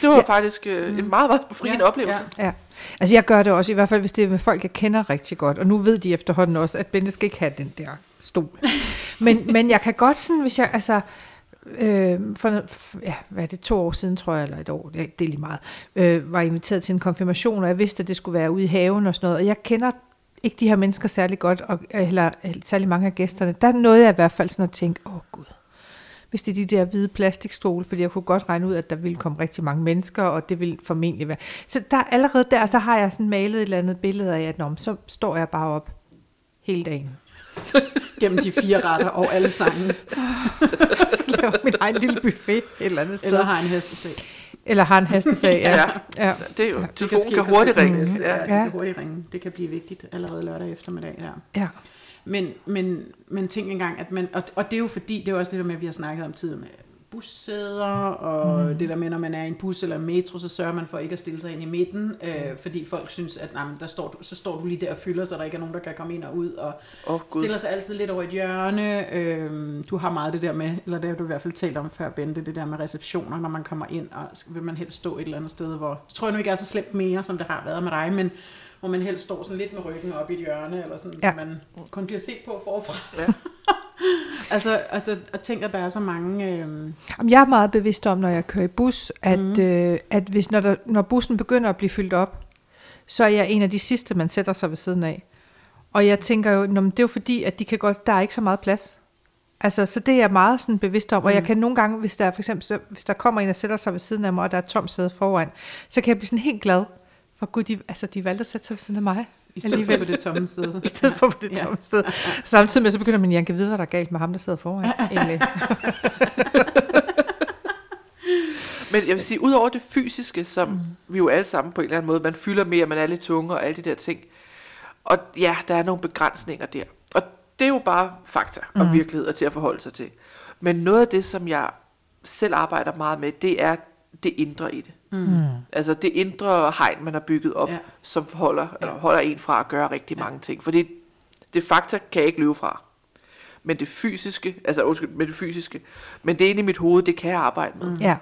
Det var Ja. faktisk øh, en meget, meget befriende ja. oplevelse. ja. Ja, altså jeg gør det også, i hvert fald hvis det er med folk, jeg kender rigtig godt, og nu ved de efterhånden også, at Bente skal ikke have den der stol. *laughs* Men, men jeg kan godt sådan, hvis jeg, altså, øh, for, ja, hvad er det, to år siden, tror jeg, eller et år, ja, det er lige meget, øh, var inviteret til en konfirmation, og jeg vidste, at det skulle være ude i haven og sådan noget, og jeg kender ikke de her mennesker særlig godt, og, eller særlig mange af gæsterne. Der nåede jeg i hvert fald sådan at tænke, åh oh, gud, hvis det er de der hvide plastikstole, fordi jeg kunne godt regne ud, at der ville komme rigtig mange mennesker, og det ville formentlig være. Så der allerede der, så har jeg sådan malet et eller andet billede af, at nå, så står jeg bare op hele dagen. Gennem de fire retter og alle sange. *laughs* *laughs* Laver min egen lille buffet et eller andet sted. Eller har en hestesag. Eller har en hestesag, ja. *laughs* Ja. ja. Det er jo, Det ja, telefonen ske kan hurtigt ringe. Ja, Ja. det kan hurtigt ringe. Det kan blive vigtigt allerede lørdag eftermiddag. Ja. ja. Men, men, men tænk engang, at man, og, og det er jo fordi, det er jo også det der med, at vi har snakket om tid med bussæder, og mm. det der med, når man er i en bus eller en metro, så sørger man for ikke at stille sig ind i midten, øh, fordi folk synes, at nej, der står, du- så står du lige der og fylder, så der ikke er nogen, der kan komme ind og ud, og oh, stiller sig altid lidt over et hjørne. Øh, du har meget det der med, eller det har du i hvert fald talt om før, Bente, det der med receptioner, når man kommer ind, og vil man helst stå et eller andet sted, hvor, det tror jeg nu ikke er så slemt mere, som det har været med dig, men hvor man helst står sådan lidt med ryggen op i et hjørne, eller sådan, ja. Så man kun bliver set på forfra. Ja. *laughs* altså, altså, jeg tænker, at der er så mange... Øh, Jamen, Jeg er meget bevidst om, når jeg kører i bus, at, mm. øh, at hvis, når, der, når bussen begynder at blive fyldt op, så er jeg en af de sidste, man sætter sig ved siden af. Og jeg tænker jo, nå, men det er jo fordi, at de kan godt, der er ikke så meget plads. Altså, så det er jeg meget sådan bevidst om, og jeg kan nogle gange, hvis der for eksempel, så, hvis der kommer en og sætter sig ved siden af mig, og der er et tomt sæde foran, så kan jeg blive sådan helt glad, for gud, de, altså, de valgte at sætte sig ved siden af mig. I stedet for Alligevel. på det tomme sted. *laughs* I stedet for på det Ja. tomme sted. Samtidig med, så begynder man, jeg kan vide, hvad der er galt med ham, der sidder foran. Egentlig. *laughs* Men jeg vil sige, udover det fysiske, som mm. vi jo alle sammen på en eller anden måde, man fylder mere, man er lidt tunge og alle de der ting. Og ja, der er nogle begrænsninger der. Og det er jo bare fakta og Mm. virkeligheder til at forholde sig til. Men noget af det, som jeg selv arbejder meget med, det er det indre i det. Mm. Altså det indre hegn, man har bygget op, Ja. ja. som holder, eller holder en fra at gøre rigtig mange ting. Fordi det fakta kan jeg ikke løbe fra. Men det fysiske, altså undskyld, med det fysiske, men det inde i mit hoved, det kan jeg arbejde med. Ja.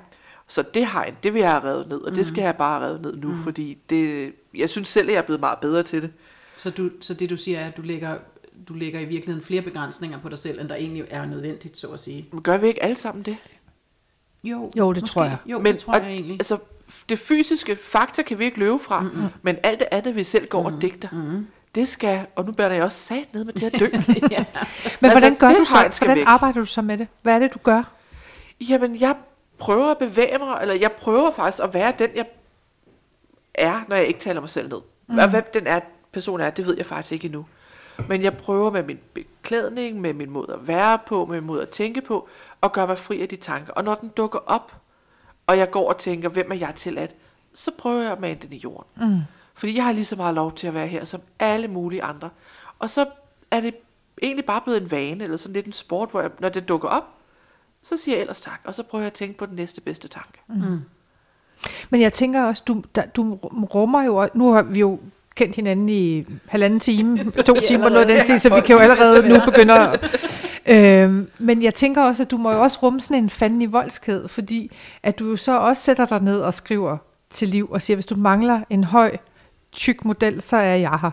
Så det hegn, det vil jeg have revet ned, og det skal jeg bare have revet ned nu, mm. fordi det, jeg synes selv, at jeg er blevet meget bedre til det. Så, du, så det du siger er, at du lægger, du lægger i virkeligheden flere begrænsninger på dig selv, end der egentlig er nødvendigt, så at sige. Men gør vi ikke alle sammen det? Jo, Jo, det tror jeg. Jo, Men- det tror og- jeg egentlig. Altså, det fysiske fakta kan vi ikke løbe fra, mm-hmm. men alt det andet, vi selv går og digter, mm-hmm. det skal, og nu bærer jeg også sat ned med til at dø. *laughs* ja. Men Altså, hvordan gør du så? Hvordan væk. arbejder du så med det? Hvad er det, du gør? Jamen, jeg prøver at bevæge mig, eller jeg prøver faktisk at være den, jeg er, når jeg ikke taler mig selv ned. Mm. Og hvem den er, person er, det ved jeg faktisk ikke endnu. Men jeg prøver med min beklædning, med min måde at være på, med min måde at tænke på, og gøre mig fri af de tanker. Og når den dukker op, og jeg går og tænker, hvem er jeg til at, så prøver jeg at mane den i jorden. Mm. Fordi jeg har lige så meget lov til at være her, som alle mulige andre. Og så er det egentlig bare blevet en vane, eller sådan lidt en sport, hvor jeg, når det dukker op, så siger jeg ellers tak, og så prøver jeg at tænke på den næste bedste tanke. Mm. Men jeg tænker også, du, der, du rummer jo, også- nu har vi jo kendt hinanden i halvanden time, *laughs* to timer, noget af den stil, så vi kan jo allerede nu begynde at... Øhm, men jeg tænker også, at du må jo også rumme sådan en fanden i voldsked, fordi at du jo så også sætter dig ned og skriver til liv og siger, hvis du mangler en høj, tyk model, så er jeg her.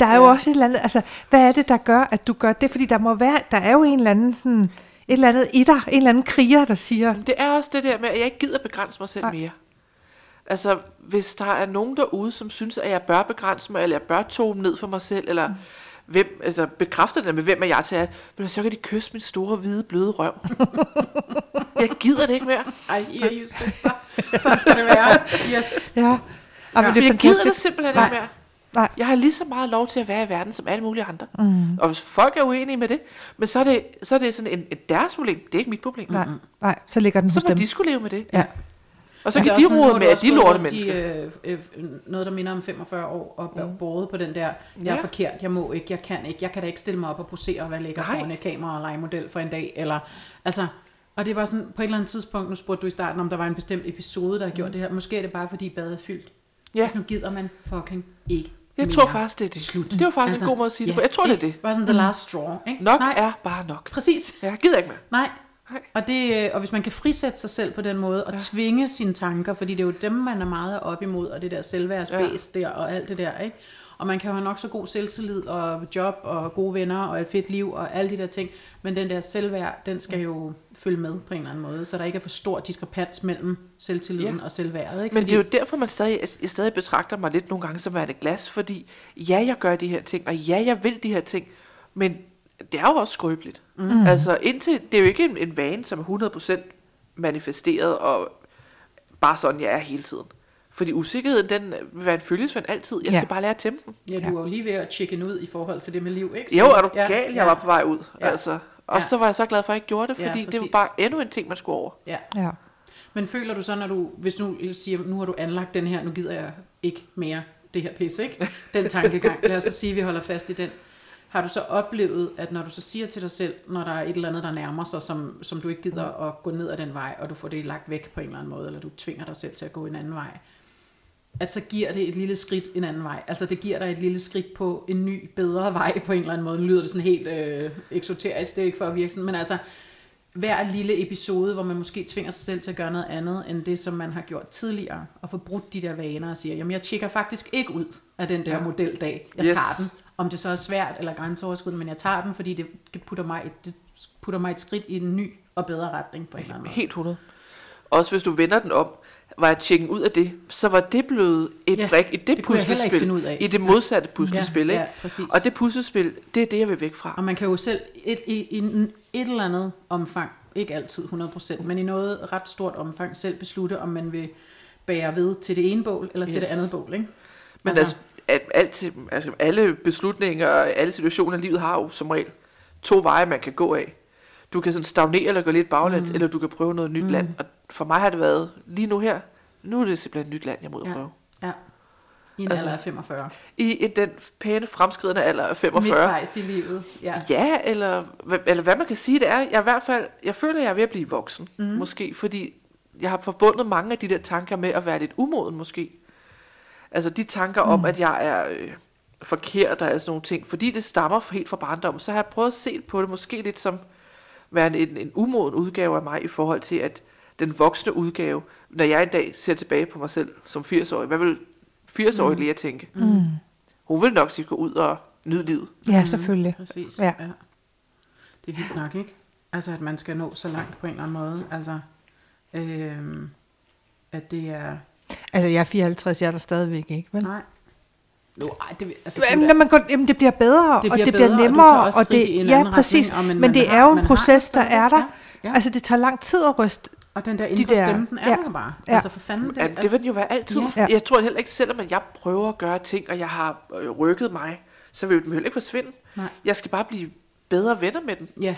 Der er ja. jo også et eller andet, altså, hvad er det, der gør, at du gør det? Fordi der må være, der er jo en eller anden sådan, et eller andet i dig, en eller anden kriger, der siger, Det er også det der med, at jeg ikke gider begrænse mig selv Nej. mere. Altså, hvis der er nogen derude, som synes, at jeg bør begrænse mig, eller jeg bør tone ned for mig selv, eller mm. Hvem, altså bekræfter det med, hvem er jeg til at, men så kan de kysse min store, hvide, bløde røv. *laughs* jeg gider det ikke mere. Ej, I er jo søster. Sådan skal det være. Yes. ja, ja. Ja. men Det er jeg gider det fantastisk. simpelthen Nej. ikke mere. Nej. Jeg har lige så meget lov til at være i verden, som alle mulige andre. Mm. Og hvis folk er uenige med det, men så er det, så er det sådan en, et deres problem. Det er ikke mit problem. Nej, nej, så ligger den Så hos må dem. de skulle leve med det. Ja. Og så kan de rode med, at de lorte mennesker. I, øh, øh, noget, der minder om 45 år, og mm. båret på den der, jeg er Ja. forkert, jeg må ikke, jeg kan ikke, jeg kan da ikke stille mig op og posere og være lækker foran et kamera og lege model for en dag, eller, altså, og det var sådan, på et eller andet tidspunkt, nu spurgte du i starten, om der var en bestemt episode, der har gjort det her, måske er det bare, fordi badet er fyldt. Ja. Altså, nu gider man fucking ikke Jeg mere. tror faktisk, det er det. Slut. Det var faktisk altså, en god måde at sige det på. Jeg tror, det er det. Bare sådan the last straw, ikke? Nok Nej, er bare nok. præcis. Ja, jeg gider ikke mere. Nej. Nej. Og, det, øh, og hvis man kan frisætte sig selv på den måde, og ja. tvinge sine tanker, fordi det er jo dem, man er meget op imod, og det der selvværdsbæs ja. der, og alt det der, ikke? Og man kan have nok så god selvtillid og job og gode venner og et fedt liv og alle de der ting. Men den der selvværd, den skal jo følge med på en eller anden måde, så der ikke er for stor diskrepans mellem selvtilliden Ja. og selvværdet. Ikke? Men det er jo derfor, man stadig, jeg stadig betragter mig lidt nogle gange som værende glas, fordi ja, jeg gør de her ting, og ja, jeg vil de her ting, men det er jo også skrøbeligt. Mm. Altså indtil, det er jo ikke en, en vane, som er 100% manifesteret, og bare sådan, jeg er hele tiden. Fordi usikkerheden, den vil være en følgesvend altid. Jeg skal Ja. bare lære at tæmme den. Ja, du er jo lige ved at chicken ud i forhold til det med liv, ikke? Jo, er du ja, gal, jeg ja, var på vej ud. Ja. Altså. Og Ja. så var jeg så glad for, at jeg ikke gjorde det, Ja, fordi det var bare endnu en ting, man skulle over. Ja. Ja. Men føler du så, når du, hvis du siger, nu har du anlagt den her, nu gider jeg ikke mere det her pis, ikke? Den tankegang. Lad os så sige, at vi holder fast i den. Har du så oplevet, at når du så siger til dig selv, når der er et eller andet, der nærmer sig, som, som du ikke gider at gå ned ad den vej, og du får det lagt væk på en eller anden måde, eller du tvinger dig selv til at gå en anden vej, at så giver det et lille skridt en anden vej. Altså det giver dig et lille skridt på en ny, bedre vej på en eller anden måde. Nu lyder det sådan helt øh, eksoterisk, det er ikke for at virke sådan, men altså hver lille episode, hvor man måske tvinger sig selv til at gøre noget andet, end det, som man har gjort tidligere, og få brudt de der vaner og siger, jamen jeg tjekker faktisk ikke ud af den der. Ja. modeldag. Jeg Yes. tager den. Om det så er svært eller grænseoverskridende, men jeg tager den, fordi det, det, putter mig, et- det putter mig et skridt i en ny og bedre retning på en eller anden måde. Helt 100. Også hvis du vender den om, var jeg tjekken ud af det, så var det blevet et Ja, ja, brik i det, det puslespil. I det modsatte puslespil, Ja, ikke? ja, præcis. Og det puslespil, det er det, jeg vil væk fra. Og man kan jo selv et, i, en- et eller andet omfang, ikke altid 100%, men i noget ret stort omfang selv beslutte, om man vil bære ved til det ene bål, eller til Yes. det andet bål. Ikke? Men altså, at, alt, altså, alle beslutninger og alle situationer i livet har jo som regel to veje, man kan gå af. Du kan sådan stagnere eller gå lidt baglæns, mm. eller du kan prøve noget nyt mm. land. Og for mig har det været, lige nu her, nu er det simpelthen et nyt land, jeg må ud Ja. prøve. Ja. I en Altså, alder af 45. I en, den pæne fremskridende alder af 45. Midtvejs i livet. Ja. Ja, eller, eller hvad man kan sige, det er, jeg, i hvert fald, jeg føler, jeg er ved at blive voksen, mm. måske, fordi jeg har forbundet mange af de der tanker med at være lidt umoden, måske. Altså de tanker mm. om, at jeg er øh, forkert og sådan nogle ting, fordi det stammer fra- helt fra barndommen, så har jeg prøvet at se på det måske lidt som værende en, en umoden udgave af mig i forhold til, at den voksne udgave, når jeg en dag ser tilbage på mig selv som 80-årig, hvad vil 80-årige mm. Lea tænke? Mm. Hun vil nok sige gå ud og nyde livet. Ja, selvfølgelig. Præcis. Ja. Ja. Det er vildt nok, ikke? Altså, at man skal nå så langt på en eller anden måde. Altså, øhm, at det er... Altså, jeg er 54, jeg er der stadigvæk ikke, vel? Nej. Jo, ej, det, altså, Jamen, når man går, jamen, det bliver bedre, Det og bliver det bedre, bliver og du nemmere, tager også og, skridt det, i en ja, anden præcis. retning, og men men man det har- er jo en man proces, det der er der. ja. Ja. Altså, det tager lang tid at ryste. Og den der De indre der- stemme, den er ja. der bare. Ja. Altså for fanden. Ja, det vil den jo være altid. Ja. Jeg tror heller ikke, selvom at jeg prøver at gøre ting, og jeg har øh, rykket mig, så vil den heller ikke forsvinde. Nej. Jeg skal bare blive bedre venner med den. Ja,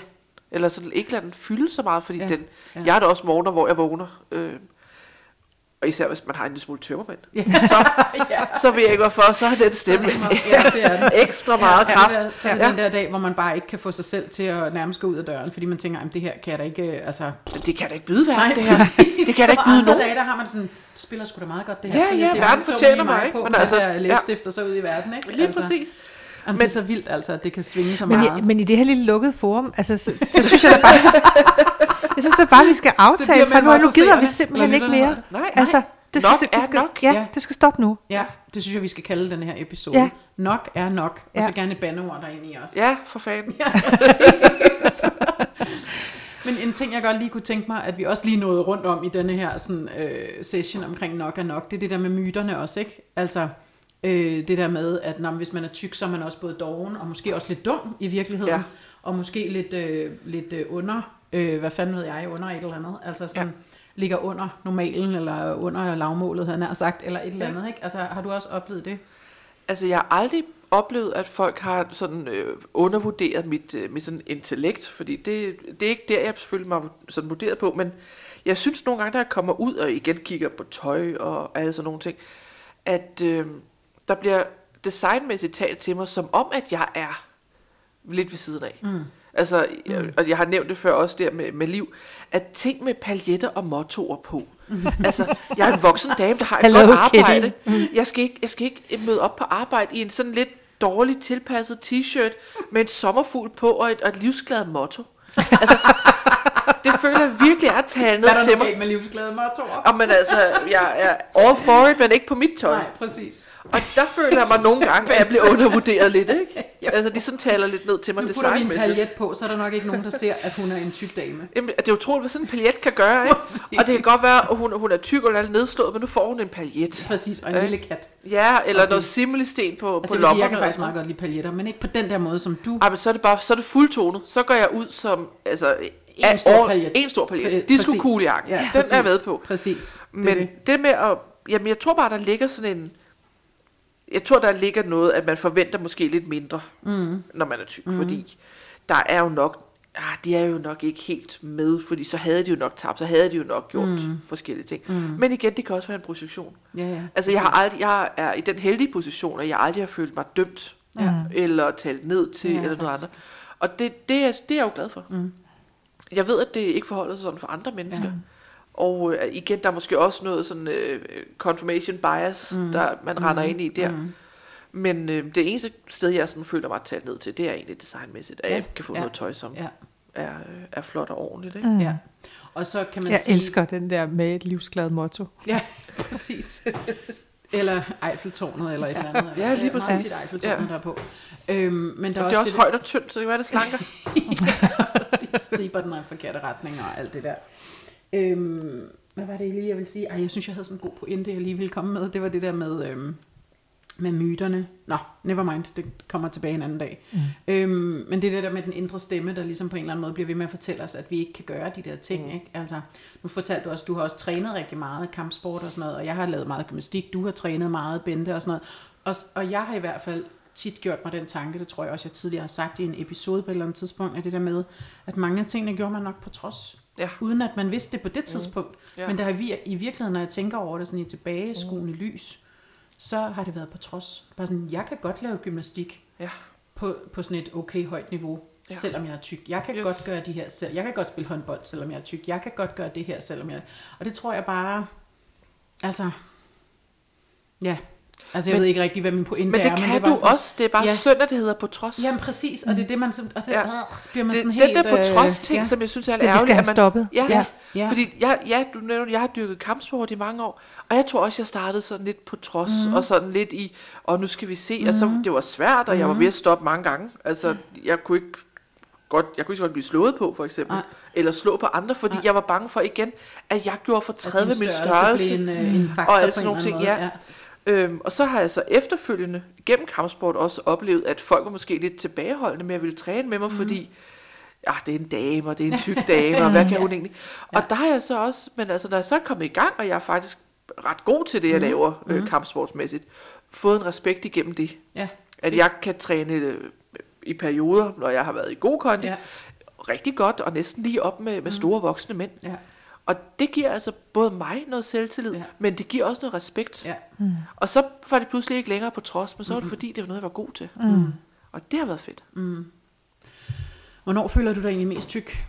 Eller sådan ikke lade den fylde så meget, fordi Ja. den... Ja. Jeg har da også morgener, hvor jeg vågner. Øh, og især hvis man har en lille smule tømmermænd. Ja. *laughs* Så, ja. så ved jeg ikke hvorfor, så har den stemme *laughs* ja, det er den. ekstra meget ja, kraft. Ja, det er, så er det ja. den der dag, hvor man bare ikke kan få sig selv til at nærmest gå ud af døren, fordi man tænker, at det her kan jeg da ikke, øh, altså... Det kan da ikke byde hverken, Nej, det her. præcis. Det kan da ikke Og byde andre nogen. dage, der har man sådan, det spiller sgu da meget godt det her. Ja, ja, hvor verden så fortjener mig, ikke? På, Men Men altså, altså, ja. læbestift og så ud i verden, ikke? Lige altså, præcis. Jamen, det er så vildt, altså, at det kan svinge så Men meget. i, men i det her lille lukkede forum, altså, så, så *laughs* synes jeg da bare, jeg synes da bare, vi skal aftale, for nu, nu gider vi simpelthen ikke mere. Nej, nej. Altså, det skal, Nok det er skal, nok. Ja, Ja. det skal stoppe nu. Ja, det synes jeg, vi skal kalde den her episode. Ja. Nok er nok, og Ja. så gerne et bandeord derinde i os. Ja, for fanden. *laughs* Men en ting, jeg godt lige kunne tænke mig, at vi også lige nåede rundt om i denne her sådan, øh, session omkring nok er nok, det er det der med myterne også, ikke? Altså, øh, det der med, at når, hvis man er tyk, så er man også både doven, og måske også lidt dum i virkeligheden, Ja. og måske lidt, øh, lidt øh, under, øh, hvad fanden ved jeg, under et eller andet, altså sådan, ja. ligger under normalen, eller under lavmålet, havde jeg nær sagt, eller et eller Ja. andet, ikke? Altså, har du også oplevet det? Altså, jeg har aldrig oplevet, at folk har sådan øh, undervurderet mit, øh, mit sådan intellekt, fordi det, det er ikke der, jeg selvfølgelig mig sådan vurderet på, men jeg synes nogle gange, da jeg kommer ud og igen kigger på tøj og alle sådan nogle ting, at øh, der bliver designmæssigt talt til mig, som om, at jeg er lidt ved siden af. Mm. Altså, jeg, og jeg har nævnt det før også der med, med liv, at ting med paljetter og mottoer på. altså, jeg er en voksen dame, der har et Hello, godt arbejde. Kitty. Jeg skal, ikke, jeg skal ikke møde op på arbejde i en sådan lidt dårligt tilpasset t-shirt med en sommerfugl på og et, og et livsglad motto. Altså, føler jeg virkelig er taget ned Hvad er der til mig. med livsglæde mottoer? Og men altså, jeg er all for it, men ikke på mit tøj. Nej, præcis. Og der føler jeg mig nogle gange, at jeg bliver undervurderet lidt, ikke? *laughs* Altså, de sådan taler lidt ned til mig Nu putter vi en designmæssigt. paljet på, så er der nok ikke nogen, der ser, at hun er en tyk dame. Jamen, det er utroligt, hvad sådan en paljet kan gøre, ikke? Præcis. Og det kan godt være, at hun, hun er tyk eller lidt nedslået, men nu får hun en paljet. Præcis, og en lille kat. Ja, eller Okay. noget simmelisten på, Altså, på sige, jeg lommerne. kan faktisk meget godt lide paljetter, men ikke på den der måde, som du. Ej, men så er det bare, så er det fuldtonet. Så går jeg ud som, altså, En stor paljet. En stor paljet. Jakke. Ja, Den præcis. er med på. Præcis. Det Men det. det med at, jamen jeg tror bare, der ligger sådan en, jeg tror, der ligger noget, at man forventer måske lidt mindre, mm. når man er tyk, mm. fordi der er jo nok, ah, de er jo nok ikke helt med, fordi så havde de jo nok tabt, så havde de jo nok gjort mm. forskellige ting. Mm. Men igen, det kan også være en projektion. Ja, ja. Altså jeg har aldrig, jeg er i den heldige position, at jeg aldrig har følt mig dømt, Ja. eller talt ned til, Ja, eller noget faktisk. andet. Og det, det, er, det er jeg jo glad for. Mm. Jeg ved, at det ikke forholder sig sådan for andre mennesker. Ja. Og øh, igen, der er måske også noget sådan øh, confirmation bias, mm. der man mm. render ind i der. Mm. Men øh, det eneste sted, jeg sådan føler mig talt ned til, det er egentlig designmæssigt, at Ja. jeg kan få Ja. noget tøj, som Ja, er, øh, er flot og ordentligt. Ikke? Mm. ja. Og så kan man Jeg sige... elsker den der med et livsglad motto. Ja, *laughs* præcis. Eller Eiffeltårnet, eller et eller andet. Ja, lige Det er præcis. Eiffeltårnet, Ja. der er på. Øhm, men der Og er det er også, også højt og tyndt, så det kan være, det slanker. *laughs* præcis, striber den i forkerte retning og alt det der. Øhm, hvad var det lige, jeg ville sige? Ej, jeg synes, jeg havde sådan en god pointe, jeg lige ville komme med. Det var det der med, øhm, med myterne. Nå, never mind, det kommer tilbage en anden dag. Mm. Øhm, men det er det der med den indre stemme, der ligesom på en eller anden måde bliver ved med at fortælle os, at vi ikke kan gøre de der ting. Mm. Ikke? Altså, nu fortalte du også, du har også trænet rigtig meget kampsport og sådan noget, og jeg har lavet meget gymnastik, du har trænet meget bente og sådan noget. Og, og jeg har i hvert fald tit gjort mig den tanke, det tror jeg også, jeg tidligere har sagt i en episode på et eller andet tidspunkt, at det der med, at mange af tingene gjorde man nok på trods, Ja. uden at man vidste det på det tidspunkt. Ja. Men der har vi, i virkeligheden, når jeg tænker over det sådan i tilbageskuende lys, så har det været på trods. Bare sådan, jeg kan godt lave gymnastik Ja. på, på sådan et okay højt niveau, Ja. selvom jeg er tyk. Jeg kan yes. godt gøre de her selv. Jeg kan godt spille håndbold, selvom jeg er tyk. Jeg kan godt gøre det her, selvom jeg... Og det tror jeg bare... Altså... Ja. Altså, jeg Men- ved ikke rigtig, hvad min pointe Men det er. kan men det er du sådan, også. Det er bare Ja. synd, at det hedder på trods. Jamen præcis, og det er det, man... som- Og så Ja. ja. bliver man det, sådan den helt... der på øh, trods ting, ja. som jeg synes er lidt Det vi ærgerligt. skal have at man- stoppet. Ja, Ja, ja. ja. Fordi jeg, ja, du nævnte, jeg har dyrket kampsport i mange år, og jeg tror også, jeg startede sådan lidt på trods, mm. og sådan lidt i, og nu skal vi se, mm. og så det var svært, og jeg var ved at stoppe mange gange. Altså, jeg kunne ikke godt, jeg kunne ikke så godt blive slået på, for eksempel, Nej. eller slå på andre, fordi Nej. jeg var bange for igen, at jeg gjorde for At 30 din min størrelse en, øh, en faktor og en nogle ting, måde. ja. Øhm, og så har jeg så efterfølgende gennem kampsport også oplevet, at folk var måske lidt tilbageholdende med at ville træne med mig, mm. fordi ja, det er en dame, og det er en tyk dame, og hvad kan *laughs* hun egentlig? Og der har jeg så også, men altså, når jeg så er kommet i gang, og jeg er faktisk ret god til det, jeg laver øh, kampsportsmæssigt, fået en respekt igennem det. Ja, At jeg kan træne øh, i perioder, når jeg har været i god kondi, ja, rigtig godt, og næsten lige op med, med store voksne mænd. ja, Og det giver altså både mig noget selvtillid, Ja. men det giver også noget respekt. ja. Og så var det pludselig ikke længere på trods, men så var det fordi, det var noget, jeg var god til. Mm. Og det har været fedt. Hvornår føler du dig egentlig mest tyk?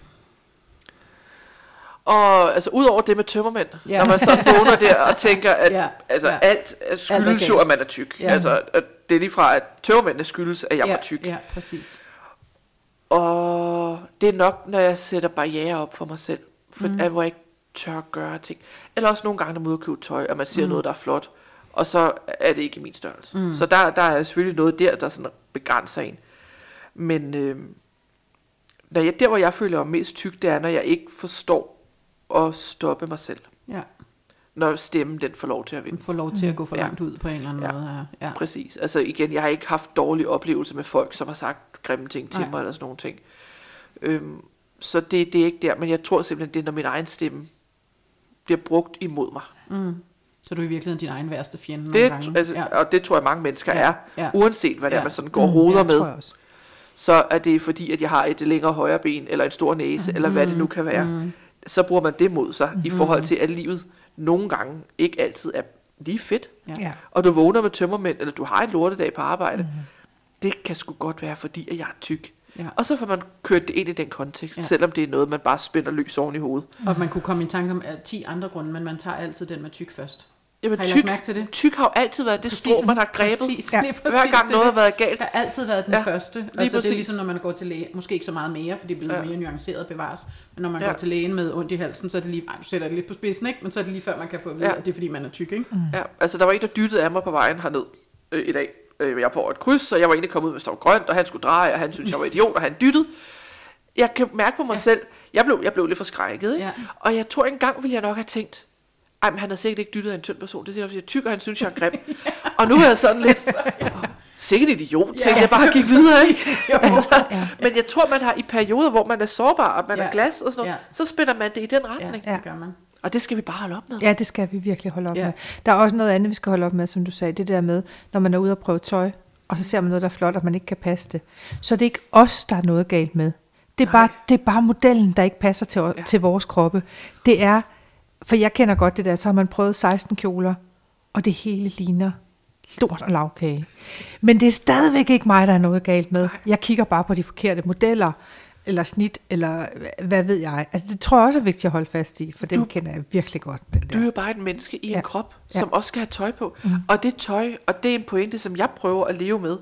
Og altså, udover det med tømmermænd, ja. Når man sådan vågner der og tænker, at *laughs* ja. Altså, ja. alt er skyldes jo, at man er tyk. Ja. Altså, at det er lige fra, at tømmermændene skyldes, at jeg ja, var tyk. Ja, præcis. Og det er nok, når jeg sætter barriere op for mig selv, for, mm. at, hvor jeg ikke tør gøre ting. Eller også nogle gange, når man er ude og købe tøj, og man ser mm. noget, der er flot, og så er det ikke i min størrelse. Mm. Så der, der er selvfølgelig noget der, der sådan begrænser en. Men øh, når jeg, der, hvor jeg føler mig mest tyk, det er, når jeg ikke forstår at stoppe mig selv. Ja, Når stemmen den får lov til at vinde. får lov til at gå for Ja. langt ud på en eller anden Ja. måde. Ja. ja. Præcis. Altså igen, jeg har ikke haft dårlige oplevelser med folk, som har sagt grimme ting til Nej. mig, eller sådan nogle ting. Øhm, så det, det er ikke der, men jeg tror simpelthen, det er, når min egen stemme bliver brugt imod mig. Mm. Så du er i virkeligheden din egen værste fjende nogle Det, gange. altså, ja. Og det tror jeg, mange mennesker Ja, er. ja. Uanset hvad det er, Ja. man sådan går og roder ja, med, tror jeg også. så er det fordi, at jeg har et længere højre ben, eller en stor næse, mm. eller hvad det nu kan være. Mm. Så bruger man det mod sig, mm. i forhold til, at livet nogle gange ikke altid er lige fedt. Ja. Ja. og du vågner med tømmermænd, eller du har et lortedag på arbejde, mm. det kan sgu godt være, fordi at jeg er tyk. Ja. Og så får man kørt det ind i den kontekst, ja. Selvom det er noget, man bare spænder løs oven i hovedet. Og man kunne komme i tanke om at 10 andre grunde, men man tager altid den med tyk først. Jamen, Har I lagt tyk, mærke til det? tyk har jo altid været det strå, man har grebet. Præcis, Ja. lige præcis, Hver gang noget har været galt. Der har altid været den Ja, første. lige Altså, det er ligesom, når man går til læge. Måske ikke så meget mere, fordi det bliver Ja. mere nuanceret bevares. Men når man Ja. går til lægen med ondt i halsen, så er det lige... Ej, du sætter det lidt på spidsen, ikke? Men så er det lige før, man kan få at vide, Ja. at det er, fordi man er tyk, ikke? Ja, altså der var en, der dyttede af mig på vejen herned øh, i dag. Øh, jeg på et kryds, og jeg var egentlig kommet ud med stå grønt, og han skulle dreje, og han synes jeg var idiot, og han dyttede. Jeg kan mærke på mig ja. selv, jeg blev, jeg blev lidt forskrækket, ikke? Ja. og jeg tror engang ville jeg nok have tænkt, ej, men han har sikkert ikke dyttet af en tynd person, det er fordi jeg tyk, og han synes, jeg er grim. *laughs* Og nu er jeg sådan lidt, *laughs* sikkert idiot, tænkte Ja. jeg bare gik videre, *laughs* ikke? Altså, Ja. Men jeg tror, man har i perioder, hvor man er sårbar, og man Ja. er glas og sådan noget, Ja. så spænder man det i den Ja, retning. det gør man. Og det skal vi bare holde op med. Ja, det skal vi virkelig holde op Ja. med. Der er også noget andet, vi skal holde op med, som du sagde. Det der med, når man er ude og prøve tøj, og så ser man noget, der er flot, og man ikke kan passe det. Så det er ikke os, der er noget galt med. Det er, Nej. bare, det er bare modellen, der ikke passer til, Ja. ja. til vores kroppe. Det er, for jeg kender godt det der, så har man prøvet 16 kjoler, og det hele ligner lort og lavkage. Men det er stadigvæk ikke mig, der er noget galt med. Jeg kigger bare på de forkerte modeller, eller snit, eller hvad ved jeg. Altså, det tror jeg også er vigtigt at holde fast i, for dem Du- kender jeg virkelig godt. Den Du der. er jo bare et menneske i ja. Ja. en krop, Ja. som også skal have tøj på. Mm. Og det tøj, og det er en pointe, som jeg prøver at leve med,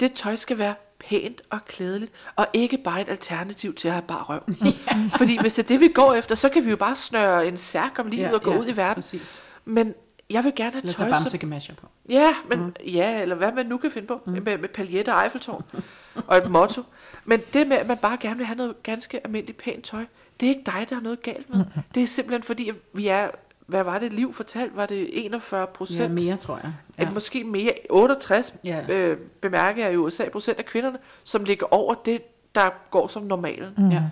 det tøj skal være pænt og klædeligt, og ikke bare et alternativ til at have bare røv. *laughs* ja. Fordi hvis det er det, vi går efter, så kan vi jo bare snøre en særk om livet ja, og gå ja, ud i verden. Præcis. Men jeg vil gerne have Eller tøj, som... på. Ja, men, mm. ja, eller hvad man nu kan finde på, mm. med, med paljetter og Eiffeltårn, og et motto. Men det med, at man bare gerne vil have noget ganske almindeligt pænt tøj, det er ikke dig, der er noget galt med. Mm. Det er simpelthen fordi, at vi er, hvad var det, liv fortalt, var det 41 Ja, procent? mere, tror jeg. Ja. Ja. Måske mere, 68 Ja. øh, bemærker jeg i USA procent af kvinderne, som ligger over det, der går som normalen. Mm. Ja.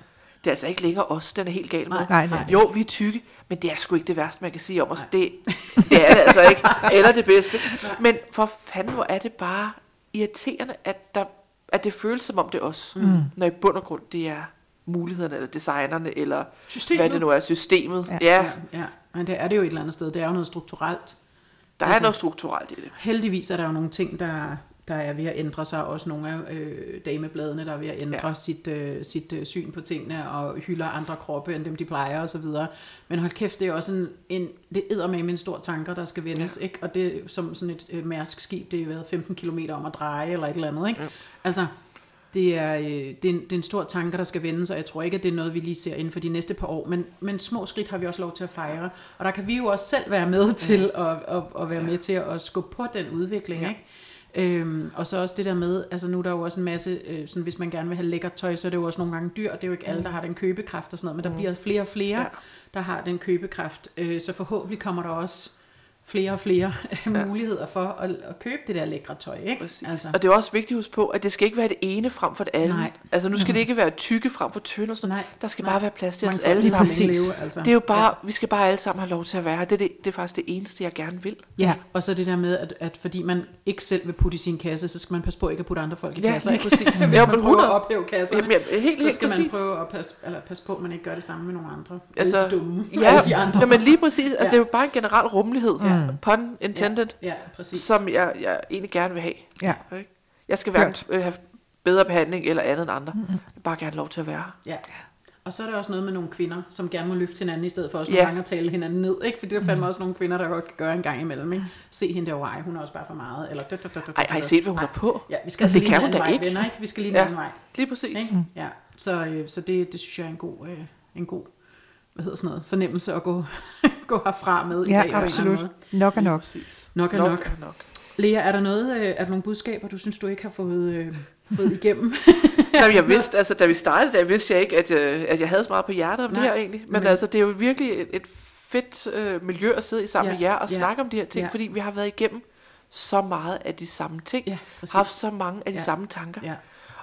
Det er altså ikke længere os, den er helt gal med. Nej, Nej, nej. Jo, vi er tykke, men det er sgu ikke det værste, man kan sige om os. Det, det er det altså ikke. Eller det bedste. Men for fanden, hvor er det bare irriterende, at, der, at det føles som om det er os. Mm. Når i bund og grund, det er mulighederne, eller designerne, eller Systemet. hvad det nu er, systemet. Ja, Ja. ja Ja, ja. Men det er det jo et eller andet sted. Det er jo noget strukturelt. der er Altså- noget strukturelt i det. Heldigvis er der jo nogle ting, der, der er ved at ændre sig. Også nogle af øh, damebladene, der er ved at ændre Ja. sit, øh, sit øh, syn på tingene og hylder andre kroppe, end dem de plejer osv. Men hold kæft, det er også en, en det æder med en stor tanker, der skal vendes. Ja. Ikke? Og det som sådan et øh, mærsk skib, det er været 15 km om at dreje eller et eller andet. Ikke? Ja. Altså, det er, øh, det, er en, det er en stor tanke, der skal vendes, og jeg tror ikke, at det er noget, vi lige ser inden for de næste par år. Men, men små skridt har vi også lov til at fejre. Og der kan vi jo også selv være med til at, at, at være med til at skubbe på den udvikling. Ja. Ikke? Øhm, og så også det der med, altså nu er der jo også en masse, øh, sådan, hvis man gerne vil have lækkert tøj, så er det jo også nogle gange dyrt. Det er jo ikke alle, der har den købekraft og sådan noget, men der bliver flere og flere, ja. der har den købekraft. Øh, så forhåbentlig kommer der også flere og flere ja. *laughs* muligheder for at, at købe det der lækre tøj. Ikke? Præcis. Altså. Og det er også vigtigt at huske på, at det skal ikke være det ene frem for det andet. Nej. Altså nu skal det ikke være tykke frem for tynde og sådan noget. Nej, Der skal nej. bare være plads til os Man alle sammen. præcis. leve, altså. Det er jo bare, ja. vi skal bare alle sammen have lov til at være her. Det er, det, det er faktisk det eneste, jeg gerne vil. Ja, og så det der med, at, at fordi man ikke selv vil putte i sin kasse, så skal man passe på ikke at putte andre folk i Ja, kasser. ikke? præcis. *laughs* Hvis Ja, man prøver 100. at ophæve kasser, Jamen, jeg, helt, så helt skal man præcis. prøve at passe, eller passe på, at man ikke gør det samme med nogle andre. Altså, Altså, dumme. Ja, de andre. jamen lige præcis. Altså, Ja. det er jo bare en generel rummelighed. Ja. Pun intended. Ja, ja præcis. Som jeg, jeg egentlig gerne vil have. Ja. Ikke? Jeg skal hverken øh, have bedre behandling eller andet end andre. Jeg vil bare gerne have lov til at være her. Ja. Og så er der også noget med nogle kvinder, som gerne må løfte hinanden, i stedet for også Ja. nogle gange at tale hinanden ned. Ikke? Fordi der er fandme også nogle kvinder, der godt kan gøre en gang imellem. Ikke? Se hende derovre, ej, hun er også bare for meget. Eller, dut, dut, dut, dut, Ej, har I set, hvad hun er på? Ja, vi skal altså Det lige kan en hun anden da vej, ikke. venner. Ikke? Vi skal lige en Ja. anden vej. Lige præcis. Ikke? Ja. Så, øh, så det, det synes jeg er en god, øh, en god hvad hedder sådan noget, fornemmelse at gå, *laughs* gå herfra med i Ja, dag. anden absolut. Nok er nok. Præcis. Nok er Nok nok. er nok. Lea, er der noget, øh, er der nogle budskaber, du synes, du ikke har fået, øh, *laughs* fået igennem? *laughs* Jamen, jeg vidste, altså, da vi startede, der vidste jeg ikke, at, øh, at jeg havde så meget på hjertet om Nej, det her egentlig. Men, men- altså, det er jo virkelig et, et fedt øh, miljø at sidde i sammen Ja, med jer og ja, snakke om de her ting, ja. fordi vi har været igennem så meget af de samme ting. Ja, præcis. haft så mange af de Ja. samme tanker. Ja,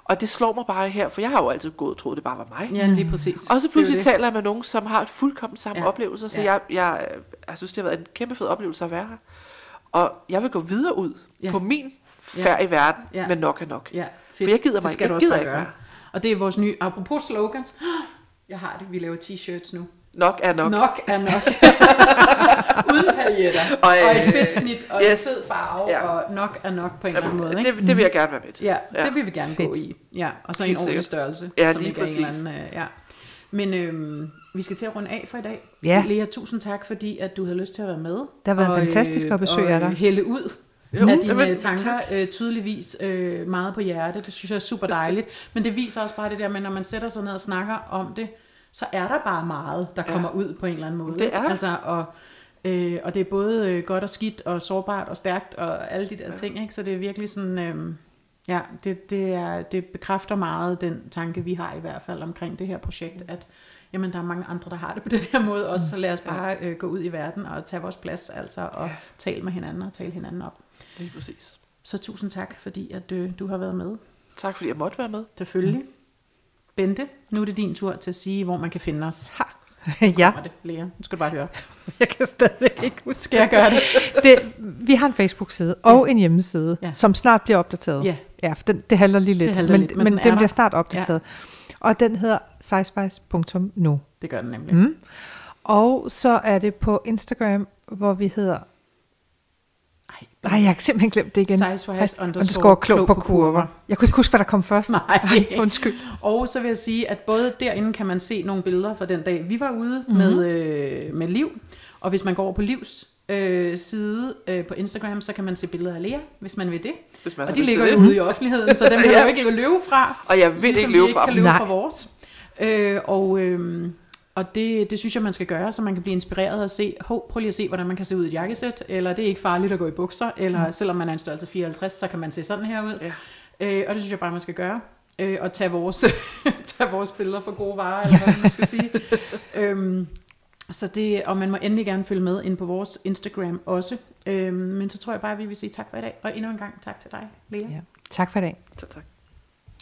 Og det slår mig bare her, for jeg har jo altid gået og troet, det bare var mig. ja lige præcis. Og så pludselig Det jo taler jeg med nogen, som har et fuldkommen samme Ja. ja. oplevelser, så Ja. jeg, jeg, jeg synes, det har været en kæmpe fed oplevelse at være her. Og jeg vil gå videre ud Ja. ja. på min færd i verden, Ja. ja. men nok er nok. Ja, For fedt. jeg gider det mig skal ikke. Jeg gider bare ikke gøre. mere. Og det er vores nye, apropos slogans, *gasps* jeg har det, vi laver t-shirts nu. Nok er nok. Nok er nok. *laughs* Uden paljetter. Og, Og, og øh, et fedt snit, og yes. en fed farve, Ja. og nok er nok på en eller anden måde. Ikke? det, det vil jeg gerne være med til. Ja, Ja. det vil vi gerne gå Fedt. i. Ja, og så en Helt ordentlig sikkert. størrelse. Ja, som lige ikke er en eller præcis. anden, øh, ja. Men øhm, vi skal til at runde af for i dag. Ja. Lea, tusind tak, fordi at du havde lyst til at være med. Det har været fantastisk at besøge og, der. Og hælde ud Jo, af dine jamen, øh, tanker, tak. øh, tydeligvis øh, meget på hjerte. Det synes jeg er super dejligt. Men det viser også bare det der med, når man sætter sig ned og snakker om det, så er der bare meget, der kommer ud på en eller anden måde. Det er. Altså, og, øh, og det er både øh, godt og skidt, og sårbart og stærkt, og alle de der ja. ting. Ikke? Så det er virkelig sådan... Øh, ja, det, det, er, det bekræfter meget den tanke, vi har i hvert fald omkring det her projekt, at jamen, der er mange andre, der har det på den her måde også, så lad os bare øh, gå ud i verden og tage vores plads, altså, og Ja. tale med hinanden og tale hinanden op. Lige præcis. Så tusind tak, fordi at, øh, du har været med. Tak fordi jeg måtte være med. Selvfølgelig. Mm. Bente, nu er det din tur til at sige, hvor man kan finde os. *laughs* ja, Kommer det, Lea. Nu skal du bare høre. *laughs* jeg kan stadigvæk ikke huske. Skal jeg gøre det? *laughs* det. Vi har en Facebook-side og en hjemmeside, Ja. som snart bliver opdateret. Ja. Ja, for den, det halter lige lidt, Det halter men, lidt, men men den den bliver snart opdateret. Og den hedder sizespice.nu. Det gør den nemlig. Mm. Og så er det på Instagram, hvor vi hedder... Ej, Nej, jeg har simpelthen glemt det igen. Sizewise underscore underscore klog på kurver. Jeg kunne ikke huske, hvad der kom først. *laughs* Nej. Ej, undskyld. Og så vil jeg sige, at både derinde kan man se nogle billeder fra den dag, vi var ude Mhm. mm-hmm. med, øh, med Liv. Og hvis man går over på Livs øh, side øh, på Instagram, så kan man se billeder af Lea, hvis man vil det. Hvis man Og de ligger jo ude i offentligheden, så dem *laughs* kan Ja. du ikke løbe fra. Og jeg vil ligesom ikke vi løbe ikke fra kan dem. løbe Nej. fra vores. Øh, og øh, og det, det synes jeg, man skal gøre, så man kan blive inspireret og se, hov, prøv lige at se, hvordan man kan se ud i et jakkesæt, eller det er ikke farligt at gå i bukser, eller mm. selvom man er en størrelse 54, så kan man se sådan her ud. Ja. Øh, og det synes jeg bare, man skal gøre. Øh, og tage vores, *laughs* tage vores billeder for gode varer, eller hvad man skal sige. øhm, så det, og man må endelig gerne følge med ind på vores Instagram også. Øhm, men så tror jeg bare, at vi vil sige tak for i dag. Og endnu en gang tak til dig, Lea. Ja. Tak for i dag. Så tak.